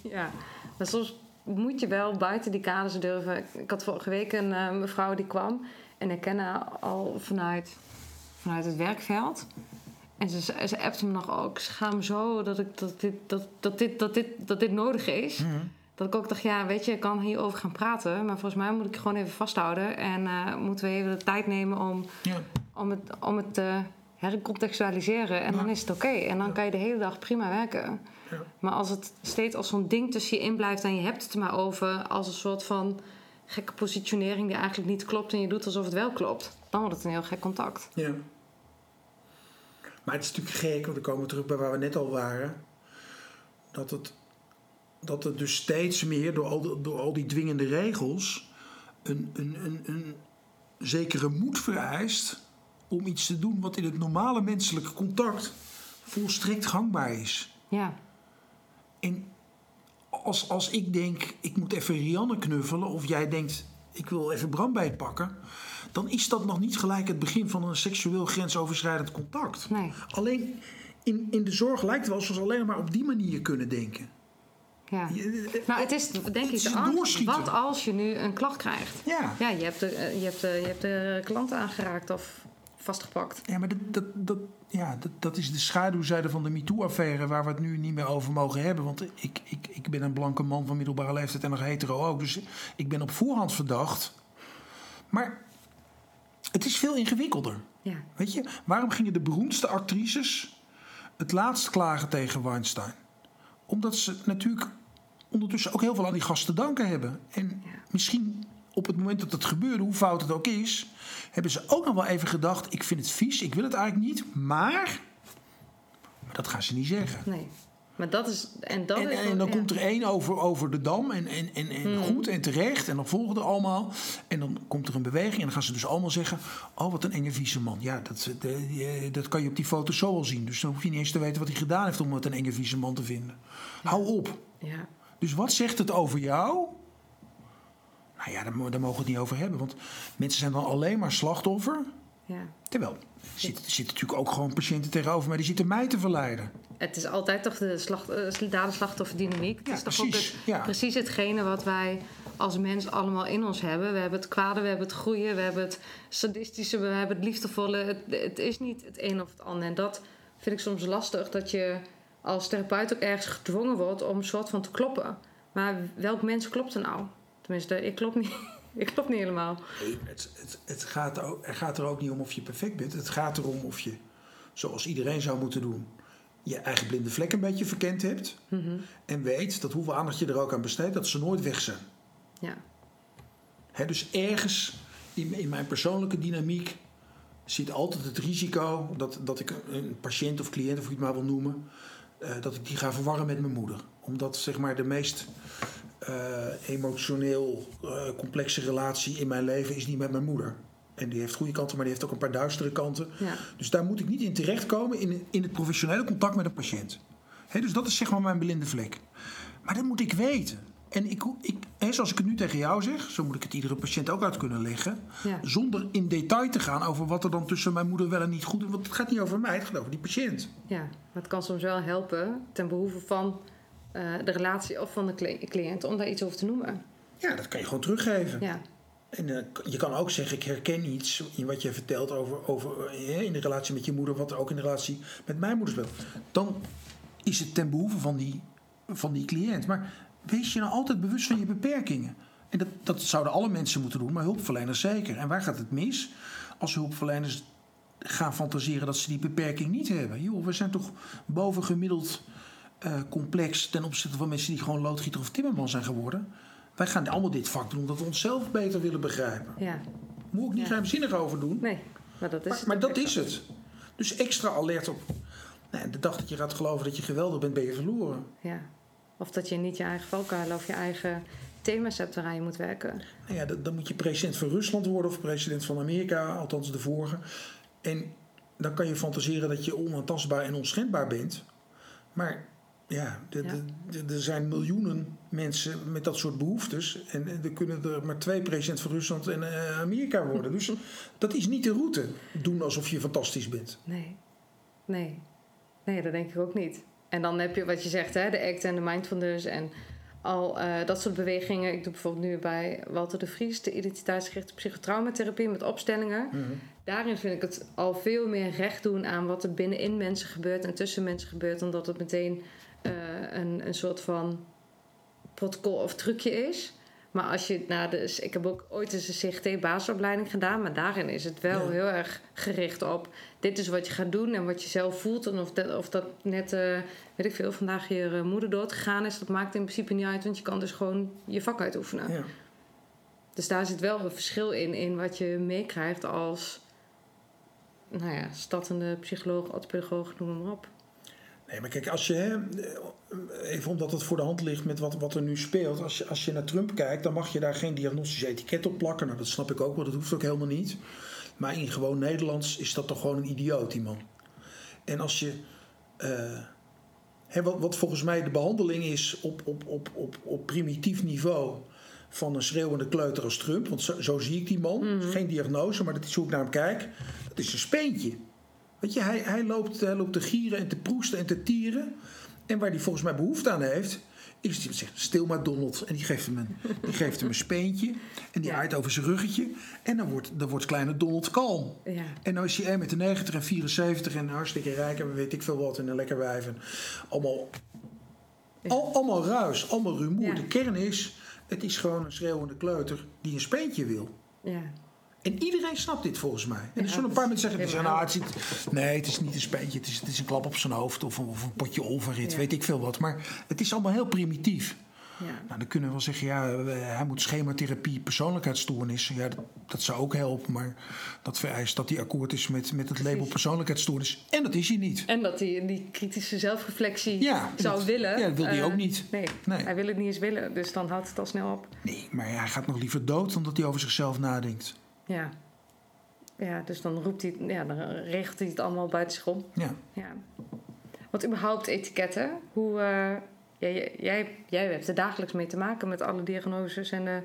[SPEAKER 1] ja, maar soms moet je wel buiten die kaders durven. Ik had vorige week een eh, mevrouw die kwam en ik ken haar al vanuit, vanuit het werkveld. En ze, ze appte me nog ook, ik schaam me zo dat, ik, dat, dit, dat, dat, dit, dat, dit, dat dit nodig is.
[SPEAKER 3] Mhm.
[SPEAKER 1] Dat ik ook dacht, ja, weet je, ik kan hierover gaan praten. Maar volgens mij moet ik gewoon even vasthouden. En eh, moeten we even de tijd nemen om,
[SPEAKER 3] Ja.
[SPEAKER 1] om het, om het te hercontextualiseren. En dan is het oké. En dan kan je de hele dag prima werken.
[SPEAKER 3] Ja.
[SPEAKER 1] Maar als het steeds als zo'n ding tussen je in blijft en je hebt het er maar over als een soort van gekke positionering die eigenlijk niet klopt en je doet alsof het wel klopt, dan wordt het een heel gek contact.
[SPEAKER 3] Ja. Maar het is natuurlijk gek, want dan komen we terug bij waar we net al waren. Dat het, dat het dus steeds meer door al, die- door al die dwingende regels een, een, een, een zekere moed vereist om iets te doen wat in het normale menselijke contact volstrekt gangbaar is.
[SPEAKER 1] Ja,
[SPEAKER 3] En als, als ik denk, ik moet even Rianne knuffelen, of jij denkt, ik wil even Bram bij het pakken, dan is dat nog niet gelijk het begin van een seksueel grensoverschrijdend contact.
[SPEAKER 1] nee.
[SPEAKER 3] Alleen in, in de zorg lijkt het wel alsof we alleen maar op die manier kunnen denken.
[SPEAKER 1] Ja. Nou, het is denk ik de angst. Wat als je nu een klacht krijgt?
[SPEAKER 3] Ja.
[SPEAKER 1] Ja, je hebt de, eh, je hebt de, je hebt de klant aangeraakt of vastgepakt.
[SPEAKER 3] Ja, maar dat, dat, dat, ja, dat, dat is de schaduwzijde van de MeToo-affaire... waar we het nu niet meer over mogen hebben. Want ik, ik, ik ben een blanke man van middelbare leeftijd en nog hetero ook. Dus ik ben op voorhand verdacht. Maar het is veel ingewikkelder.
[SPEAKER 1] Ja,
[SPEAKER 3] Weet je, waarom gingen de beroemdste actrices het laatst klagen tegen Weinstein? Omdat ze natuurlijk ondertussen ook heel veel aan die gasten te danken hebben. En misschien op het moment dat het gebeurde, hoe fout het ook is, hebben ze ook nog wel even gedacht: ik vind het vies, ik wil het eigenlijk niet, maar. Maar dat gaan ze niet zeggen.
[SPEAKER 1] Nee. Maar dat is. En, dat
[SPEAKER 3] En,
[SPEAKER 1] is
[SPEAKER 3] en
[SPEAKER 1] wat-
[SPEAKER 3] dan
[SPEAKER 1] ja.
[SPEAKER 3] komt er één over, over de dam en, en, en, en goed en terecht. En dan volgen er allemaal. En dan komt er een beweging en dan gaan ze dus allemaal zeggen... oh, wat een enge vieze man. Ja, dat, die- dat kan je op die foto zo al zien. Dus dan hoef je niet eens te weten wat hij gedaan heeft... om het een enge vieze man te vinden. Hou op.
[SPEAKER 1] Ja.
[SPEAKER 3] Dus wat zegt het over jou? Nou ja, daar, mo- daar mogen we het niet over hebben. Want mensen zijn dan alleen maar slachtoffer.
[SPEAKER 1] ja.
[SPEAKER 3] Terwijl, er zitten, er zitten natuurlijk ook gewoon patiënten tegenover mij... die zitten mij te verleiden.
[SPEAKER 1] Het is altijd toch de slacht, eh, dader-slachtofferdynamiek. Het
[SPEAKER 3] Ja,
[SPEAKER 1] is toch
[SPEAKER 3] precies.
[SPEAKER 1] ook het,
[SPEAKER 3] Ja.
[SPEAKER 1] precies hetgene wat wij als mens allemaal in ons hebben. We hebben het kwade, we hebben het goede, we hebben het sadistische, we hebben het liefdevolle. Het, het is niet het een of het ander. En dat vind ik soms lastig, dat je als therapeut ook ergens gedwongen wordt om een soort van te kloppen. Maar welk mens klopt er nou? Tenminste, ik klop niet, ik klop niet helemaal.
[SPEAKER 3] Nee, het, het, het gaat er, ook, het gaat er ook niet om of je perfect bent. Het gaat erom of je, zoals iedereen zou moeten doen, je eigen blinde vlek een beetje verkend hebt. En weet dat hoeveel aandacht je er ook aan besteedt, dat ze nooit weg zijn.
[SPEAKER 1] Ja,
[SPEAKER 3] dus ergens in, in mijn persoonlijke dynamiek zit altijd het risico dat, dat ik een- een patiënt of cliënt, of hoe je het maar wil noemen, dat ik die ga verwarren met mijn moeder. Omdat zeg maar de meest eh, emotioneel eh, complexe relatie in mijn leven is niet met mijn moeder. En die heeft goede kanten, maar die heeft ook een paar duistere kanten.
[SPEAKER 1] ja,
[SPEAKER 3] Dus daar moet ik niet in terechtkomen in, in het professionele contact met een patiënt. Hè, dus dat is zeg maar mijn blinde vlek. Maar dat moet ik weten. En ik, ik, hè, zoals ik het nu tegen jou zeg, zo moet ik het iedere patiënt ook uit kunnen leggen.
[SPEAKER 1] ja.
[SPEAKER 3] Zonder in detail te gaan over wat er dan tussen mijn moeder wel en niet goed is. Want het gaat niet over mij, het gaat over die patiënt.
[SPEAKER 1] Ja, maar het kan soms wel helpen ten behoeve van eh, de relatie of van de cli- cliënt om daar iets over te noemen.
[SPEAKER 3] Ja, dat kan je gewoon teruggeven.
[SPEAKER 1] Ja,
[SPEAKER 3] En eh, je kan ook zeggen, ik herken iets in wat je vertelt over, over eh, in de relatie met je moeder, wat er ook in de relatie met mijn moeder speelt. Dan is het ten behoeve van die, van die cliënt. Maar wees je nou altijd bewust van je beperkingen. En dat, dat zouden alle mensen moeten doen, maar hulpverleners zeker. En waar gaat het mis? Als hulpverleners gaan fantaseren dat ze die beperking niet hebben. Joh, we zijn toch bovengemiddeld eh, complex ten opzichte van mensen die gewoon loodgieter of timmerman zijn geworden. Wij gaan allemaal dit vak doen omdat we onszelf beter willen begrijpen.
[SPEAKER 1] ja.
[SPEAKER 3] Moet ik niet
[SPEAKER 1] Ja.
[SPEAKER 3] geheimzinnig over doen.
[SPEAKER 1] Nee, maar dat is
[SPEAKER 3] maar
[SPEAKER 1] het
[SPEAKER 3] maar dat is het. Dus extra alert op. Nou, de dag dat je gaat geloven dat je geweldig bent, ben je verloren.
[SPEAKER 1] Ja. Of dat je niet je eigen valkuil of je eigen thema's hebt waaraan je moet werken.
[SPEAKER 3] Nou ja, dan, moet je president van Rusland worden of president van Amerika, althans de vorige. En dan kan je fantaseren dat je onaantastbaar en onschendbaar bent. Maar ja, er zijn miljoenen mensen met dat soort behoeftes. En en er kunnen er maar twee president van Rusland en eh, Amerika worden. Dus dat is niet de route. Doen alsof je fantastisch bent.
[SPEAKER 1] Nee. Nee. Nee, dat denk ik ook niet. En dan heb je wat je zegt, hè, de ACT en de mindfulness en al eh, dat soort bewegingen. Ik doe bijvoorbeeld nu bij Walter de Vries de identiteitsgerichte psychotraumatherapie met opstellingen. Daarin vind ik het al veel meer recht doen aan wat er binnenin mensen gebeurt en tussen mensen gebeurt, dan dat het meteen eh, een, een soort van protocol of trucje is. Maar als je naar de. Ik heb ook ooit eens een CGT-basisopleiding gedaan, maar daarin is het wel
[SPEAKER 3] Ja.
[SPEAKER 1] heel erg gericht op. Dit is wat je gaat doen en wat je zelf voelt. En of dat, of dat net, eh, weet ik veel, vandaag je eh, moeder doodgegaan is, dat maakt in principe niet uit, want je kan dus gewoon je vak uitoefenen.
[SPEAKER 3] Ja.
[SPEAKER 1] Dus daar zit wel een verschil in, in wat je meekrijgt als. Nou ja, startende psycholoog, orthopedagoog, noem maar op.
[SPEAKER 3] Nee, maar kijk, als je, hè, even omdat het voor de hand ligt met wat, wat er nu speelt, als je, als je naar Trump kijkt, dan mag je daar geen diagnostisch etiket op plakken. Nou, dat snap ik ook wel, dat hoeft ook helemaal niet. Maar in gewoon Nederlands is dat toch gewoon een idioot, die man. En als je, eh, hè, wat, wat volgens mij de behandeling is op, op, op, op, op primitief niveau van een schreeuwende kleuter als Trump, want zo, zo zie ik die man, geen diagnose, maar dat is hoe ik naar hem kijk, dat is een speentje. Weet je, hij, hij, loopt, hij loopt te gieren en te proesten en te tieren. En waar hij volgens mij behoefte aan heeft, is hij zegt: Stil maar, Donald. En die geeft hem een, die geeft hem een speentje. En die
[SPEAKER 1] Ja.
[SPEAKER 3] aait over zijn ruggetje. En dan wordt, dan wordt kleine Donald kalm.
[SPEAKER 1] Ja,
[SPEAKER 3] En nou is hij 1 met de 90 en 74 en hartstikke rijk en weet ik veel wat. En een lekker wijf. En allemaal, al, allemaal ruis, allemaal rumoer.
[SPEAKER 1] Ja.
[SPEAKER 3] De kern is: het is gewoon een schreeuwende kleuter die een speentje wil.
[SPEAKER 1] ja.
[SPEAKER 3] En iedereen snapt dit volgens mij. En er
[SPEAKER 1] Ja,
[SPEAKER 3] zullen een paar
[SPEAKER 1] is
[SPEAKER 3] mensen zeggen, nou, het zit, nee, het is niet een speentje, het is, het is een klap op zijn hoofd of, een- of een potje olverrit,
[SPEAKER 1] Ja.
[SPEAKER 3] weet ik veel wat. Maar het is allemaal heel primitief. Nou, dan kunnen we wel zeggen, ja, eh, hij moet schematherapie persoonlijkheidsstoornis. Ja, dat, dat zou ook helpen, maar dat vereist dat hij akkoord is met, met het label
[SPEAKER 1] Precies.
[SPEAKER 3] persoonlijkheidsstoornis. En dat is hij niet.
[SPEAKER 1] En dat hij die kritische zelfreflectie
[SPEAKER 3] Ja,
[SPEAKER 1] zou
[SPEAKER 3] dat-
[SPEAKER 1] willen.
[SPEAKER 3] ja, dat wil hij
[SPEAKER 1] Eh,
[SPEAKER 3] ook niet.
[SPEAKER 1] Nee,
[SPEAKER 3] Nee.
[SPEAKER 1] hij wil het niet eens willen. Dus dan houdt het al snel op.
[SPEAKER 3] Nee, maar hij gaat nog liever dood dan dat hij over zichzelf nadenkt.
[SPEAKER 1] Ja. Ja, dus dan roept hij, ja, dan regelt hij het allemaal buiten zich om.
[SPEAKER 3] Ja.
[SPEAKER 1] Ja. Want überhaupt etiketten, hoe... eh, jij, jij, jij hebt er dagelijks mee te maken met alle diagnoses en de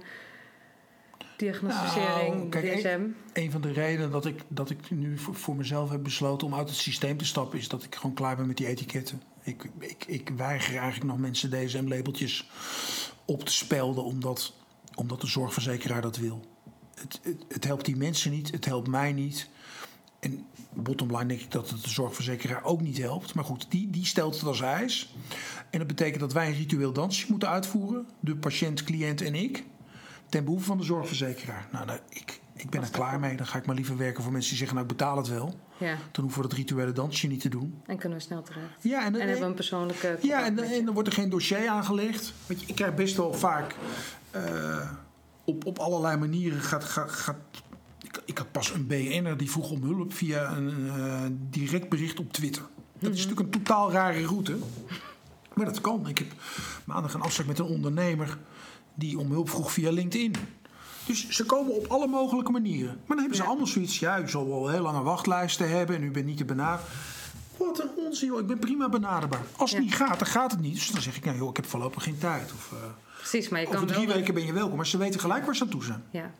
[SPEAKER 1] diagnosticering,
[SPEAKER 3] Nou, kijk,
[SPEAKER 1] DSM.
[SPEAKER 3] Een van de redenen dat ik, dat ik nu voor, voor mezelf heb besloten om uit het systeem te stappen, is dat ik gewoon klaar ben met die etiketten. Ik, ik, ik weiger eigenlijk nog mensen DSM-labeltjes op te spelden, omdat, omdat de zorgverzekeraar dat wil. Het, het, het helpt die mensen niet, het helpt mij niet. En bottom line denk ik dat het de zorgverzekeraar ook niet helpt. Maar goed, die, die stelt het als eis. En dat betekent dat wij een ritueel dansje moeten uitvoeren. De patiënt, cliënt en ik. Ten behoeve van de zorgverzekeraar. Nou, nou, ik, ik ben er klaar mee. Dan ga ik maar liever werken voor mensen die zeggen... nou, ik betaal het wel.
[SPEAKER 1] Ja,
[SPEAKER 3] Dan hoeven we dat rituele dansje niet te doen.
[SPEAKER 1] en kunnen we snel terecht.
[SPEAKER 3] Ja, en,
[SPEAKER 1] En hebben we een persoonlijke
[SPEAKER 3] ja, en, en dan wordt er geen dossier aangelegd. Want je, ik krijg best wel vaak eh, op, op allerlei manieren gaat. gaat, gaat ik, ik had pas een BN'er die vroeg om hulp via een eh, direct bericht op Twitter. Dat is natuurlijk een totaal rare route. Maar dat kan. Ik heb maandag een afspraak met een ondernemer die om hulp vroeg via LinkedIn. Dus ze komen op alle mogelijke manieren. Maar dan hebben ze
[SPEAKER 1] Ja.
[SPEAKER 3] allemaal zoiets. Ja, u zal wel heel lange wachtlijsten hebben en u bent niet te benaderen. Wat een onzin, joh. Ik ben prima benaderbaar. Als het
[SPEAKER 1] Ja.
[SPEAKER 3] niet gaat, dan gaat het niet. Dus dan zeg ik, nou joh, ik heb voorlopig geen tijd. Of, eh,
[SPEAKER 1] Precies, maar je kan
[SPEAKER 3] over drie
[SPEAKER 1] wel...
[SPEAKER 3] weken ben je welkom. Maar ze weten gelijk waar ze aan toe zijn.
[SPEAKER 1] Ja.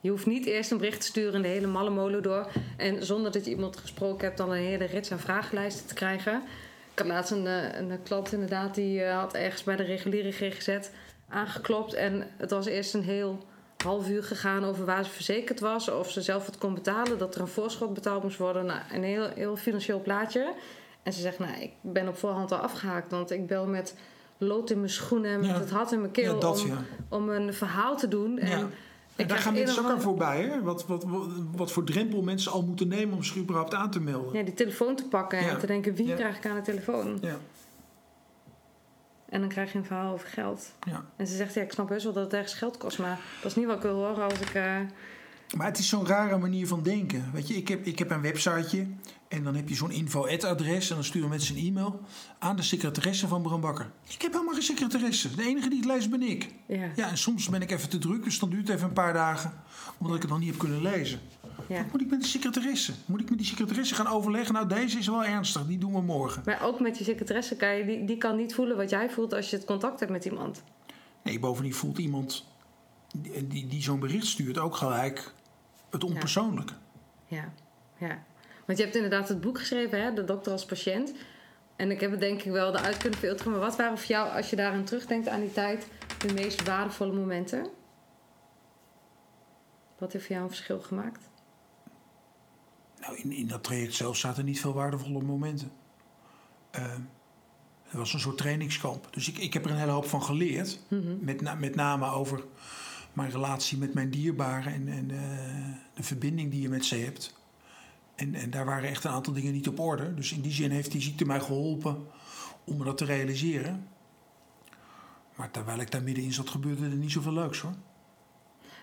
[SPEAKER 1] Je hoeft niet eerst een bericht te sturen in de hele malle molen door. En zonder dat je iemand gesproken hebt, dan een hele rits aan vragenlijsten te krijgen. Ik had laatst een, eh, een klant inderdaad, die eh, had ergens bij de reguliere GGZ aangeklopt. En het was eerst een heel half uur gegaan over waar ze verzekerd was. Of ze zelf het kon betalen, dat er een voorschot betaald moest worden. Nou, een heel, heel financieel plaatje. En ze zegt, nou, ik ben op voorhand al afgehaakt. Want ik bel met lood in mijn schoenen en met het hart in mijn keel
[SPEAKER 3] dat,
[SPEAKER 1] om, een verhaal te doen. En
[SPEAKER 3] daar gaan mensen ook aan voorbij. Hè? Wat, wat, wat, wat voor drempel mensen al moeten nemen om zich überhaupt aan te melden.
[SPEAKER 1] Ja, die telefoon te pakken
[SPEAKER 3] Ja.
[SPEAKER 1] en te denken, wie
[SPEAKER 3] Ja.
[SPEAKER 1] krijg ik aan de telefoon?
[SPEAKER 3] Ja,
[SPEAKER 1] En dan krijg je een verhaal over geld.
[SPEAKER 3] ja.
[SPEAKER 1] En ze zegt, ja, ik snap best wel dat het ergens geld kost, maar dat is niet wat ik wil horen als ik... eh,
[SPEAKER 3] Maar het is zo'n rare manier van denken. Weet je, ik heb, ik heb een websiteje en dan heb je zo'n info-adres en dan sturen mensen een e-mail aan de secretaresse van Bram Bakker. Ik heb helemaal geen secretaresse. De enige die het leest ben ik.
[SPEAKER 1] ja,
[SPEAKER 3] Ja, en soms ben ik even te druk, dus dan duurt het even een paar dagen omdat ik het nog niet heb kunnen lezen.
[SPEAKER 1] ja.
[SPEAKER 3] Wat moet ik met de secretaresse? Moet ik met die secretaresse gaan overleggen? Nou, deze is wel ernstig, die doen we morgen.
[SPEAKER 1] Maar ook met je secretaresse kan je, die, die kan niet voelen wat jij voelt als je het contact hebt met iemand.
[SPEAKER 3] Nee, bovendien voelt iemand die, die, die zo'n bericht stuurt ook gelijk het onpersoonlijke.
[SPEAKER 1] Ja, ja. Want je hebt inderdaad het boek geschreven, hè? De dokter als patiënt. En ik heb het denk ik wel eruit kunnen filteren. Maar wat waren voor jou, als je daaraan terugdenkt aan die tijd, de meest waardevolle momenten? Wat heeft voor jou een verschil gemaakt?
[SPEAKER 3] Nou, in, in dat traject zelf zaten niet veel waardevolle momenten. Uh, het was een soort trainingskamp. Dus ik, ik heb er een hele hoop van geleerd. met, na, met name over mijn relatie met mijn dierbaren en, en uh, de verbinding die je met ze hebt. En, en daar waren echt een aantal dingen niet op orde. Dus in die zin heeft die ziekte mij geholpen om dat te realiseren. Maar terwijl ik daar middenin zat, gebeurde er niet zoveel leuks hoor.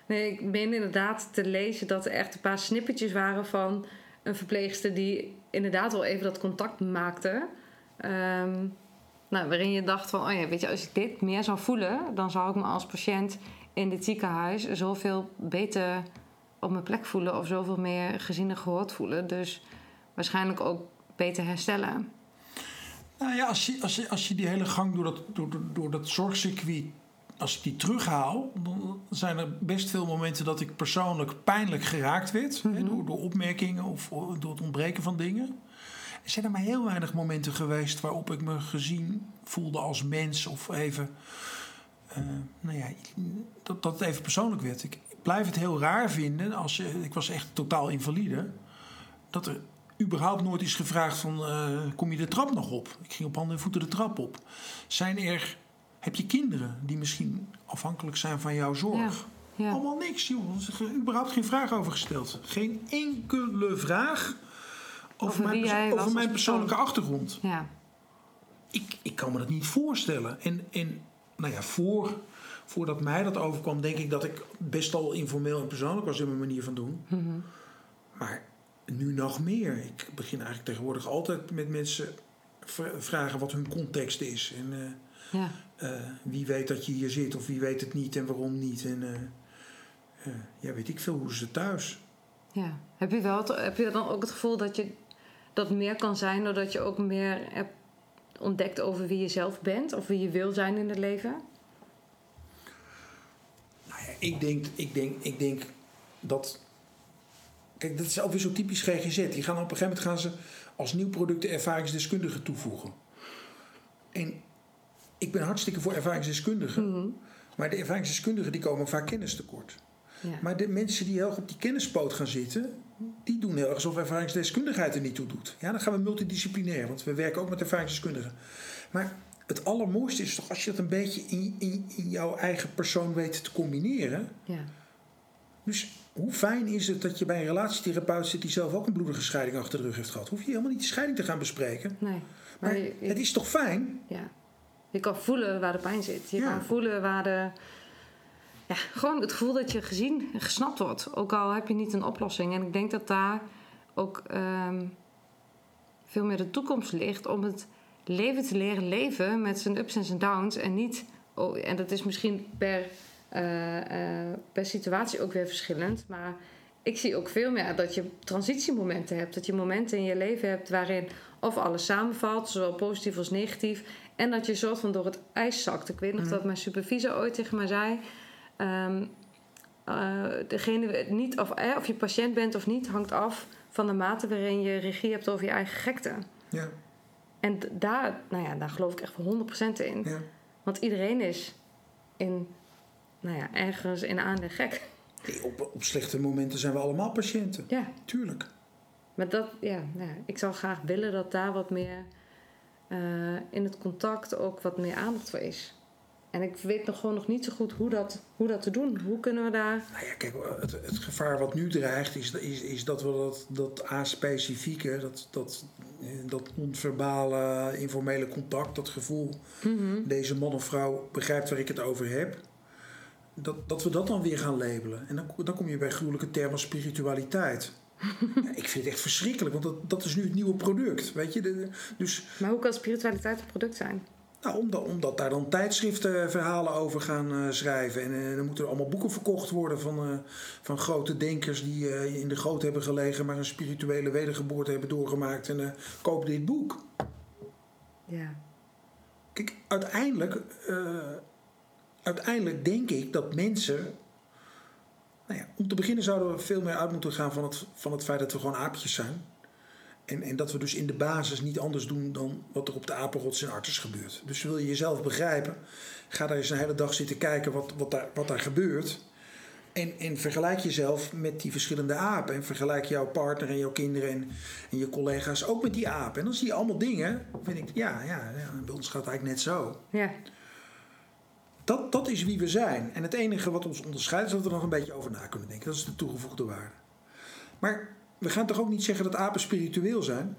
[SPEAKER 1] Nee, ik meen inderdaad te lezen dat er echt een paar snippetjes waren van een verpleegster die inderdaad wel even dat contact maakte. Um, nou, waarin je dacht van, oh ja, weet je, als ik dit meer zou voelen, dan zou ik me als patiënt in dit ziekenhuis zoveel beter op mijn plek voelen of zoveel meer gezien en gehoord voelen. Dus waarschijnlijk ook beter herstellen.
[SPEAKER 3] Nou ja, als je, als je, als je die hele gang door dat, door, door dat zorgcircuit als ik die terughaal, dan zijn er best veel momenten dat ik persoonlijk pijnlijk geraakt werd. Hè, door, door, opmerkingen of door het ontbreken van dingen. Er zijn er maar heel weinig momenten geweest waarop ik me gezien voelde als mens. Of even, uh, nou ja, dat, dat het even persoonlijk werd. Ik blijf het heel raar vinden, als je, ik was echt totaal invalide, dat er überhaupt nooit is gevraagd van, uh, kom je de trap nog op? Ik ging op handen en voeten de trap op. Zijn er heb je kinderen die misschien afhankelijk zijn van jouw zorg?
[SPEAKER 1] Ja, ja.
[SPEAKER 3] Allemaal niks, joh. Er is überhaupt geen vraag over gesteld. Geen enkele vraag over,
[SPEAKER 1] over
[SPEAKER 3] mijn, over mijn persoonlijke achtergrond.
[SPEAKER 1] Ja.
[SPEAKER 3] Ik, ik kan me dat niet voorstellen. En, en nou ja, voor, voordat mij dat overkwam, denk ik dat ik best al informeel en persoonlijk was in mijn manier van doen.
[SPEAKER 1] Mhm.
[SPEAKER 3] Maar nu nog meer. Ik begin eigenlijk tegenwoordig altijd met mensen vra- vragen wat hun context is. En eh,
[SPEAKER 1] Ja.
[SPEAKER 3] eh, wie weet dat je hier zit of wie weet het niet en waarom niet. En eh, ja, weet ik veel hoe ze thuis.
[SPEAKER 1] ja. Heb, je wel heb je dan ook het gevoel dat je dat meer kan zijn doordat je ook meer hebt ontdekt over wie je zelf bent of wie je wil zijn in het leven?
[SPEAKER 3] Ik denk, ik denk, ik denk dat. Kijk, dat is ook weer zo typisch GGZ. Die gaan op een gegeven moment gaan ze als nieuw product de ervaringsdeskundige toevoegen. En ik ben hartstikke voor ervaringsdeskundigen.
[SPEAKER 1] Mhm.
[SPEAKER 3] Maar de ervaringsdeskundigen die komen vaak kennis tekort.
[SPEAKER 1] Ja.
[SPEAKER 3] Maar de mensen die heel erg op die kennispoot gaan zitten, die doen heel erg alsof ervaringsdeskundigheid er niet toe doet. Ja, dan gaan we multidisciplinair, want we werken ook met ervaringsdeskundigen. Maar het allermooiste is toch als je dat een beetje in, in, in jouw eigen persoon weet te combineren.
[SPEAKER 1] ja.
[SPEAKER 3] Dus hoe fijn is het dat je bij een relatietherapeut zit die zelf ook een bloedige scheiding achter de rug heeft gehad? Hoef je helemaal niet die scheiding te gaan bespreken.
[SPEAKER 1] Nee.
[SPEAKER 3] Maar
[SPEAKER 1] Maar je, je-
[SPEAKER 3] het is toch fijn?
[SPEAKER 1] ja. je kan voelen waar de pijn zit. Je
[SPEAKER 3] Ja.
[SPEAKER 1] kan voelen waar de. Ja, gewoon het gevoel dat je gezien en gesnapt wordt. Ook al heb je niet een oplossing. En ik denk dat daar ook ehm, veel meer de toekomst ligt om het leven te leren leven met zijn ups en zijn downs. En niet. Oh, en dat is misschien per, eh, eh, per situatie ook weer verschillend. Maar ik zie ook veel meer dat je transitiemomenten hebt. Dat je momenten in je leven hebt waarin of alles samenvalt, zowel positief als negatief. En dat je soort van door het ijs zakt. Ik weet nog dat mijn supervisor ooit tegen mij zei. ehm, eh, degene niet, of, eh, of je patiënt bent of niet, hangt af van de mate waarin je regie hebt over je eigen gekte.
[SPEAKER 3] Ja,
[SPEAKER 1] En daar, nou ja, daar geloof ik echt voor 100% in.
[SPEAKER 3] ja.
[SPEAKER 1] Want iedereen is in, nou ja, ergens in aanleg gek.
[SPEAKER 3] Nee, op, op slechte momenten zijn we allemaal patiënten.
[SPEAKER 1] Ja,
[SPEAKER 3] Tuurlijk.
[SPEAKER 1] maar dat, ja, nou ja, ik zou graag willen dat daar wat meer eh, in het contact ook wat meer aandacht voor is. En ik weet nog gewoon nog niet zo goed hoe dat, hoe dat te doen. Hoe kunnen we daar.
[SPEAKER 3] Nou ja, kijk, het, het gevaar wat nu dreigt is, is, is dat we dat, dat aspecifieke, dat, dat, eh, dat non-verbale, informele contact, dat gevoel, deze man of vrouw begrijpt waar ik het over heb, dat, dat we dat dan weer gaan labelen. En dan, dan kom je bij gruwelijke termen spiritualiteit. ja, ik vind het echt verschrikkelijk, want dat, dat is nu het nieuwe product. Weet je? De, dus
[SPEAKER 1] Maar hoe kan spiritualiteit een product zijn?
[SPEAKER 3] Nou, omdat, omdat daar dan tijdschriften verhalen over gaan eh, schrijven. En eh, dan moeten er allemaal boeken verkocht worden van, eh, van grote denkers die in de goot hebben gelegen, maar een spirituele wedergeboorte hebben doorgemaakt. En koop dit boek.
[SPEAKER 1] Ja.
[SPEAKER 3] Kijk, uiteindelijk, uiteindelijk denk ik dat mensen. Nou ja, om te beginnen zouden we veel meer uit moeten gaan van het, van het feit dat we gewoon aapjes zijn. En, en dat we dus in de basis niet anders doen dan wat er op de apenrots in Artes gebeurt. Dus wil je jezelf begrijpen, ga daar eens een hele dag zitten kijken wat, wat, daar, wat daar gebeurt. En, en vergelijk jezelf met die verschillende apen. En vergelijk jouw partner en jouw kinderen en, en je collega's ook met die apen. En dan zie je allemaal dingen. Vind ik, ja, ja, ja, bij ons gaat het eigenlijk net zo.
[SPEAKER 1] Ja.
[SPEAKER 3] Dat, dat is wie we zijn. En het enige wat ons onderscheidt is dat we er nog een beetje over na kunnen denken. Dat is de toegevoegde waarde. Maar we gaan toch ook niet zeggen dat apen spiritueel zijn?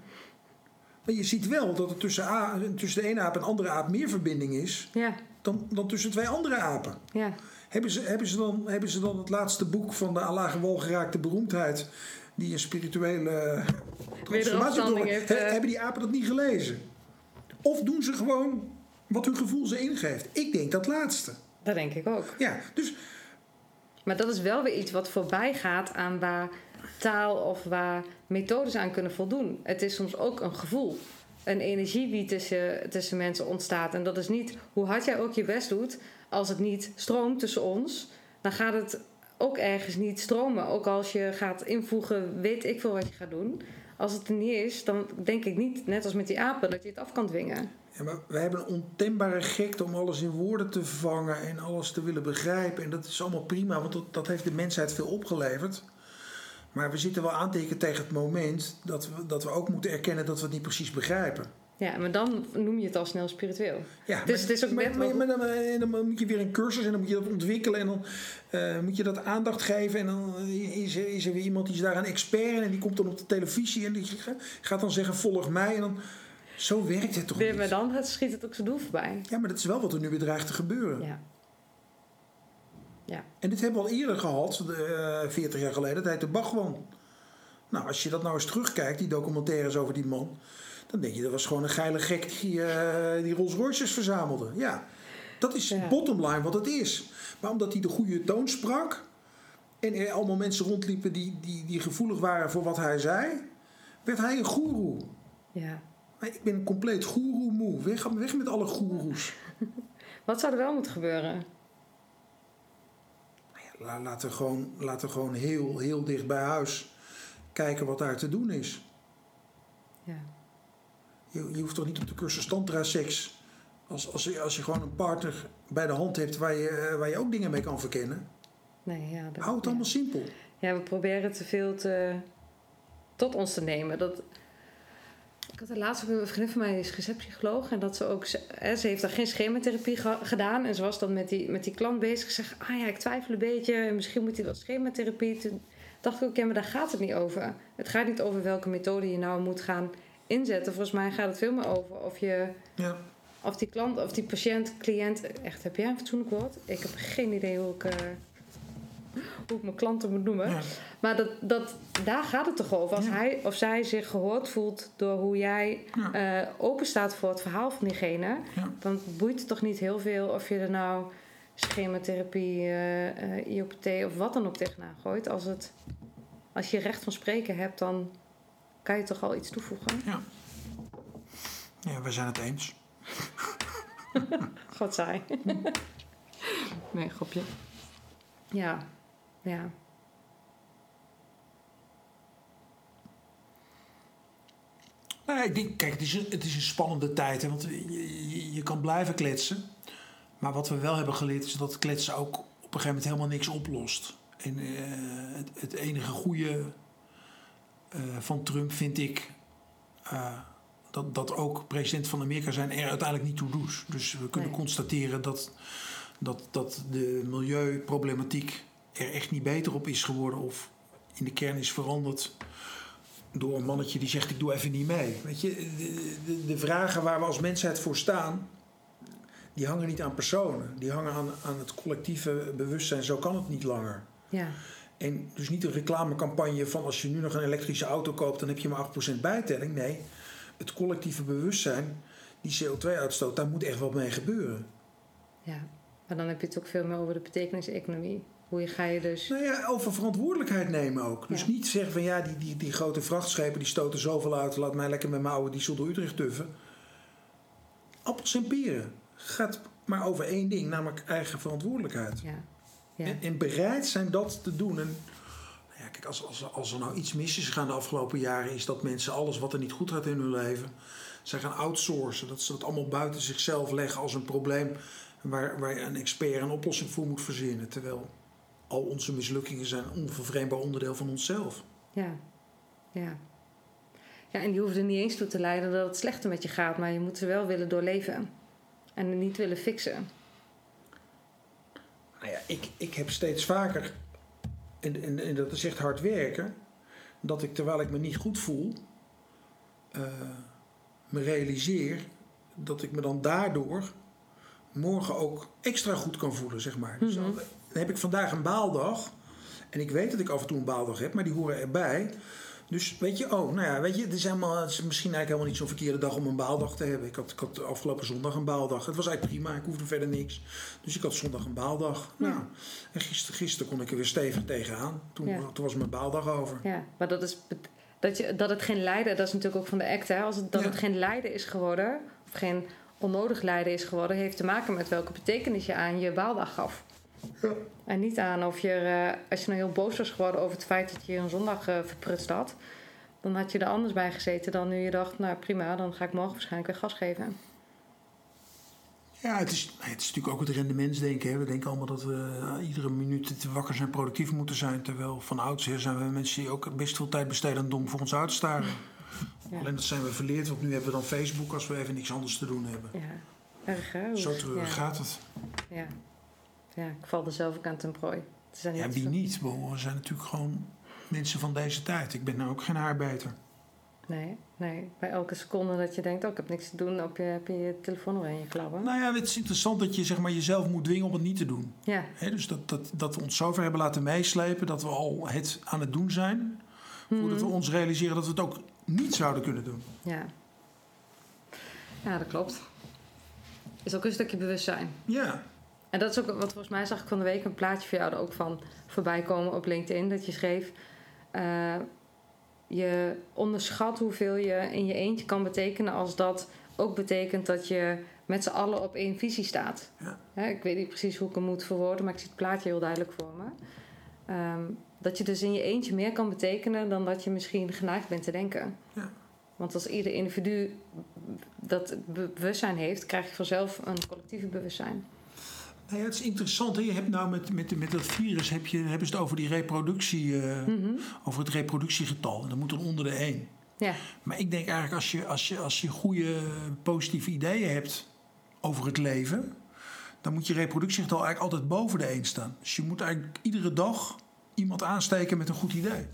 [SPEAKER 3] Maar je ziet wel dat er tussen, a- tussen de ene aap en de andere aap meer verbinding is
[SPEAKER 1] Ja.
[SPEAKER 3] dan, dan tussen twee andere apen.
[SPEAKER 1] Ja.
[SPEAKER 3] Hebben ze, hebben, ze dan, hebben ze dan het laatste boek van de alage wal geraakte beroemdheid... die een spirituele transformatie door...
[SPEAKER 1] heeft,
[SPEAKER 3] He-
[SPEAKER 1] eh.
[SPEAKER 3] Hebben die apen dat niet gelezen? Of doen ze gewoon wat hun gevoel ze ingeeft? Ik denk dat laatste.
[SPEAKER 1] Dat denk ik ook.
[SPEAKER 3] Ja, dus
[SPEAKER 1] Maar dat is wel weer iets wat voorbij gaat aan waar taal of waar methodes aan kunnen voldoen. Het is soms ook een gevoel. Een energie die tussen, tussen mensen ontstaat. En dat is niet hoe hard jij ook je best doet. Als het niet stroomt tussen ons, dan gaat het ook ergens niet stromen. Ook als je gaat invoegen, weet ik veel wat je gaat doen. Als het er niet is, dan denk ik niet, net als met die apen, dat je het af kan dwingen.
[SPEAKER 3] Ja, maar wij hebben een ontembare gekte om alles in woorden te vangen en alles te willen begrijpen. En dat is allemaal prima, want dat, dat heeft de mensheid veel opgeleverd. Maar we zitten wel aan tegen het moment dat we, dat we ook moeten erkennen dat we het niet precies begrijpen.
[SPEAKER 1] Ja, maar dan noem je het al snel spiritueel.
[SPEAKER 3] Ja,
[SPEAKER 1] Dus het is ook
[SPEAKER 3] maar,
[SPEAKER 1] net
[SPEAKER 3] maar, maar dan, en dan moet je weer een cursus en dan moet je dat ontwikkelen en dan eh, moet je dat aandacht geven. En dan is er, is er weer iemand die is daar een expert in en die komt dan op de televisie en die gaat dan zeggen volg mij. En dan, Zo werkt het toch
[SPEAKER 1] weer,
[SPEAKER 3] niet?
[SPEAKER 1] maar dan schiet het ook zijn doel voorbij.
[SPEAKER 3] Ja, maar dat is wel wat er nu weer dreigt te gebeuren.
[SPEAKER 1] Ja. Ja.
[SPEAKER 3] En dit hebben we al eerder gehad, eh 40 jaar geleden. Dat heet de Bachwan. Nou, als je dat nou eens terugkijkt, die documentaires over die man... dan denk je, dat was gewoon een geile gek die, eh, die Rolls Royces verzamelde. Ja, dat is
[SPEAKER 1] Ja.
[SPEAKER 3] bottom line wat het is. Maar omdat hij de goede toon sprak... en er allemaal mensen rondliepen die, die, die gevoelig waren voor wat hij zei... werd hij een goeroe.
[SPEAKER 1] ja.
[SPEAKER 3] Maar ik ben compleet goeroe moe. Weg, weg met alle goeroes.
[SPEAKER 1] Wat zou er wel moeten gebeuren?
[SPEAKER 3] La- Laten we gewoon, laten gewoon heel, heel dicht bij huis kijken wat daar te doen is.
[SPEAKER 1] Ja.
[SPEAKER 3] Je, je hoeft toch niet op de cursus tantra seks... Als, als, je, als je gewoon een partner bij de hand hebt waar je, eh, waar je ook dingen mee kan verkennen.
[SPEAKER 1] Nee, ja. dat-
[SPEAKER 3] Hou het
[SPEAKER 1] ja.
[SPEAKER 3] allemaal simpel.
[SPEAKER 1] Ja, we proberen te veel te, tot ons te nemen. Dat, ik had er laatst ook een vriendin van mij, die is receptpsycholoog. En dat ze ook, ze, hè, ze heeft daar geen schematherapie ge- gedaan. En ze was dan met die, met die klant bezig. Ze zegt, ah ja, ik twijfel een beetje. Misschien moet hij wel schematherapie. Toen dacht ik ook, ja, maar daar gaat het niet over. Het gaat niet over welke methode je nou moet gaan inzetten. Volgens mij gaat het veel meer over of je...
[SPEAKER 3] Ja.
[SPEAKER 1] Of die klant, of die patiënt, cliënt... Echt, heb jij een fatsoenlijk woord? Ik heb geen idee hoe ik... eh, hoe ik mijn klanten moet noemen.
[SPEAKER 3] Ja.
[SPEAKER 1] Maar dat, dat, daar gaat het toch over. Als
[SPEAKER 3] Ja.
[SPEAKER 1] hij of zij zich gehoord voelt door hoe jij
[SPEAKER 3] Ja.
[SPEAKER 1] eh, open staat voor het verhaal van diegene, dan boeit het toch niet heel veel of je er nou schematherapie, eh, eh, IOPT of wat dan ook tegenaan gooit. Als, het, als je recht van spreken hebt, dan kan je toch al iets toevoegen.
[SPEAKER 3] Ja. ja, we zijn het eens.
[SPEAKER 1] God saai. nee, grapje. Ja, ja.
[SPEAKER 3] Nou, ik denk, kijk, het is een, het is een spannende tijd. Hè, want je, je, je kan blijven kletsen. Maar wat we wel hebben geleerd is dat kletsen ook op een gegeven moment helemaal niks oplost. En eh, het, het enige goede eh, van Trump vind ik eh, dat, dat ook president van Amerika zijn er uiteindelijk niet toe doet. Dus we kunnen
[SPEAKER 1] Nee.
[SPEAKER 3] constateren dat, dat, dat de milieuproblematiek er echt niet beter op is geworden of in de kern is veranderd door een mannetje die zegt ik doe even niet mee. Weet je, de, de, de vragen waar we als mensheid voor staan, die hangen niet aan personen. Die hangen aan, aan het collectieve bewustzijn. Zo kan het niet langer.
[SPEAKER 1] Ja,
[SPEAKER 3] En dus niet een reclamecampagne van als je nu nog een elektrische auto koopt, dan heb je maar 8% bijtelling. Nee, het collectieve bewustzijn, die CO2-uitstoot, daar moet echt wat mee gebeuren.
[SPEAKER 1] ja. Maar dan heb je het ook veel meer over de betekenis-economie. Hoe ga je dus...
[SPEAKER 3] Nou ja, over verantwoordelijkheid nemen ook. Dus
[SPEAKER 1] Ja.
[SPEAKER 3] niet zeggen van ja, die, die, die grote vrachtschepen die stoten zoveel uit, laat mij lekker met mijn oude diesel door Utrecht tuffen. Appels en peren. Gaat maar over één ding, namelijk eigen verantwoordelijkheid.
[SPEAKER 1] Ja, ja.
[SPEAKER 3] En, en bereid zijn dat te doen. En, nou ja, kijk, als, als, als er nou iets mis is gegaan de afgelopen jaren, is dat mensen alles wat er niet goed gaat in hun leven, zijn gaan outsourcen. Dat ze dat allemaal buiten zichzelf leggen als een probleem waar, waar een expert een oplossing voor moet verzinnen. Terwijl al onze mislukkingen zijn een onvervreemdbaar onderdeel van onszelf.
[SPEAKER 1] Ja, ja. Ja, en die hoeft er niet eens toe te leiden dat het slechter met je gaat, maar je moet ze wel willen doorleven. En niet willen fixen.
[SPEAKER 3] Nou ja, ik, ik heb steeds vaker, en, en, en dat is echt hard werken, dat ik terwijl ik me niet goed voel, eh, me realiseer dat ik me dan daardoor morgen ook extra goed kan voelen, zeg maar. Dus
[SPEAKER 1] Mhm.
[SPEAKER 3] Dan heb ik vandaag een baaldag. En ik weet dat ik af en toe een baaldag heb, maar die horen erbij. Dus weet je, oh, nou ja, weet je, het is, helemaal, het is misschien eigenlijk helemaal niet zo'n verkeerde dag om een baaldag te hebben. Ik had, ik had afgelopen zondag een baaldag. Het was eigenlijk prima, ik hoefde verder niks. Dus ik had zondag een baaldag.
[SPEAKER 1] Ja.
[SPEAKER 3] Nou, en gisteren, gisteren kon ik er weer stevig tegenaan. Toen,
[SPEAKER 1] Ja.
[SPEAKER 3] toen was mijn baaldag over.
[SPEAKER 1] Ja, maar dat, is, dat, je, dat het geen lijden, dat is natuurlijk ook van de act, hè. Als het, dat
[SPEAKER 3] Ja.
[SPEAKER 1] het geen lijden is geworden, of geen onnodig lijden is geworden, heeft te maken met welke betekenis je aan je baaldag gaf.
[SPEAKER 3] Ja.
[SPEAKER 1] En niet aan of je, eh, als je nou heel boos was geworden over het feit dat je een zondag eh, verprutst had, dan had je er anders bij gezeten dan nu je dacht, nou prima, dan ga ik morgen waarschijnlijk weer gas geven.
[SPEAKER 3] Ja, het is, het is natuurlijk ook het rendementsdenken. Hè. We denken allemaal dat we eh, iedere minuut te wakker zijn, productief moeten zijn. Terwijl van oudsher zijn we mensen die ook best veel tijd besteden om voor ons uit te staren.
[SPEAKER 1] Ja.
[SPEAKER 3] Alleen dat zijn we verleerd, want nu hebben we dan Facebook als we even niks anders te doen hebben.
[SPEAKER 1] Ja, erg hè?
[SPEAKER 3] Zo
[SPEAKER 1] ja,
[SPEAKER 3] gaat het.
[SPEAKER 1] Ja. Ja, ik val er zelf ook aan ten prooi.
[SPEAKER 3] Ja,
[SPEAKER 1] niet
[SPEAKER 3] wie niet? We zijn natuurlijk gewoon mensen van deze tijd. Ik ben nou ook geen haarbeter.
[SPEAKER 1] Nee, nee. Bij elke seconde dat je denkt, oh, ik heb niks te doen, heb je heb je, je telefoon nog in je klauwen.
[SPEAKER 3] Nou ja, het is interessant dat je zeg maar, jezelf moet dwingen om het niet te doen.
[SPEAKER 1] Ja,
[SPEAKER 3] Hè, dus dat, dat, dat we ons zover hebben laten meeslepen dat we al het aan het doen zijn. Voordat we ons realiseren dat we het ook niet zouden kunnen doen.
[SPEAKER 1] ja. Ja, dat klopt. Is ook een stukje bewustzijn.
[SPEAKER 3] Ja,
[SPEAKER 1] En dat is ook, wat volgens mij zag ik van de week een plaatje van jou er ook van voorbij komen op LinkedIn. Dat je schreef, eh, je onderschat hoeveel je in je eentje kan betekenen als dat ook betekent dat je met z'n allen op één visie staat.
[SPEAKER 3] Ja.
[SPEAKER 1] Hè, ik weet niet precies hoe ik hem moet verwoorden, maar ik zie het plaatje heel duidelijk voor me. Ehm, dat je dus in je eentje meer kan betekenen dan dat je misschien geneigd bent te denken.
[SPEAKER 3] Ja.
[SPEAKER 1] Want als ieder individu dat be- bewustzijn heeft, krijg je vanzelf een collectief bewustzijn.
[SPEAKER 3] Nou ja, het is interessant. Hè? Je hebt nou met, met, met dat virus heb je, hebben ze het over die reproductie, eh,
[SPEAKER 1] Mhm.
[SPEAKER 3] over het reproductiegetal. En dat moet dan onder de 1.
[SPEAKER 1] Ja,
[SPEAKER 3] Maar ik denk eigenlijk als je, als je, als je goede positieve ideeën hebt over het leven, dan moet je reproductiegetal eigenlijk altijd boven de 1 staan. Dus je moet eigenlijk iedere dag iemand aansteken met een goed idee.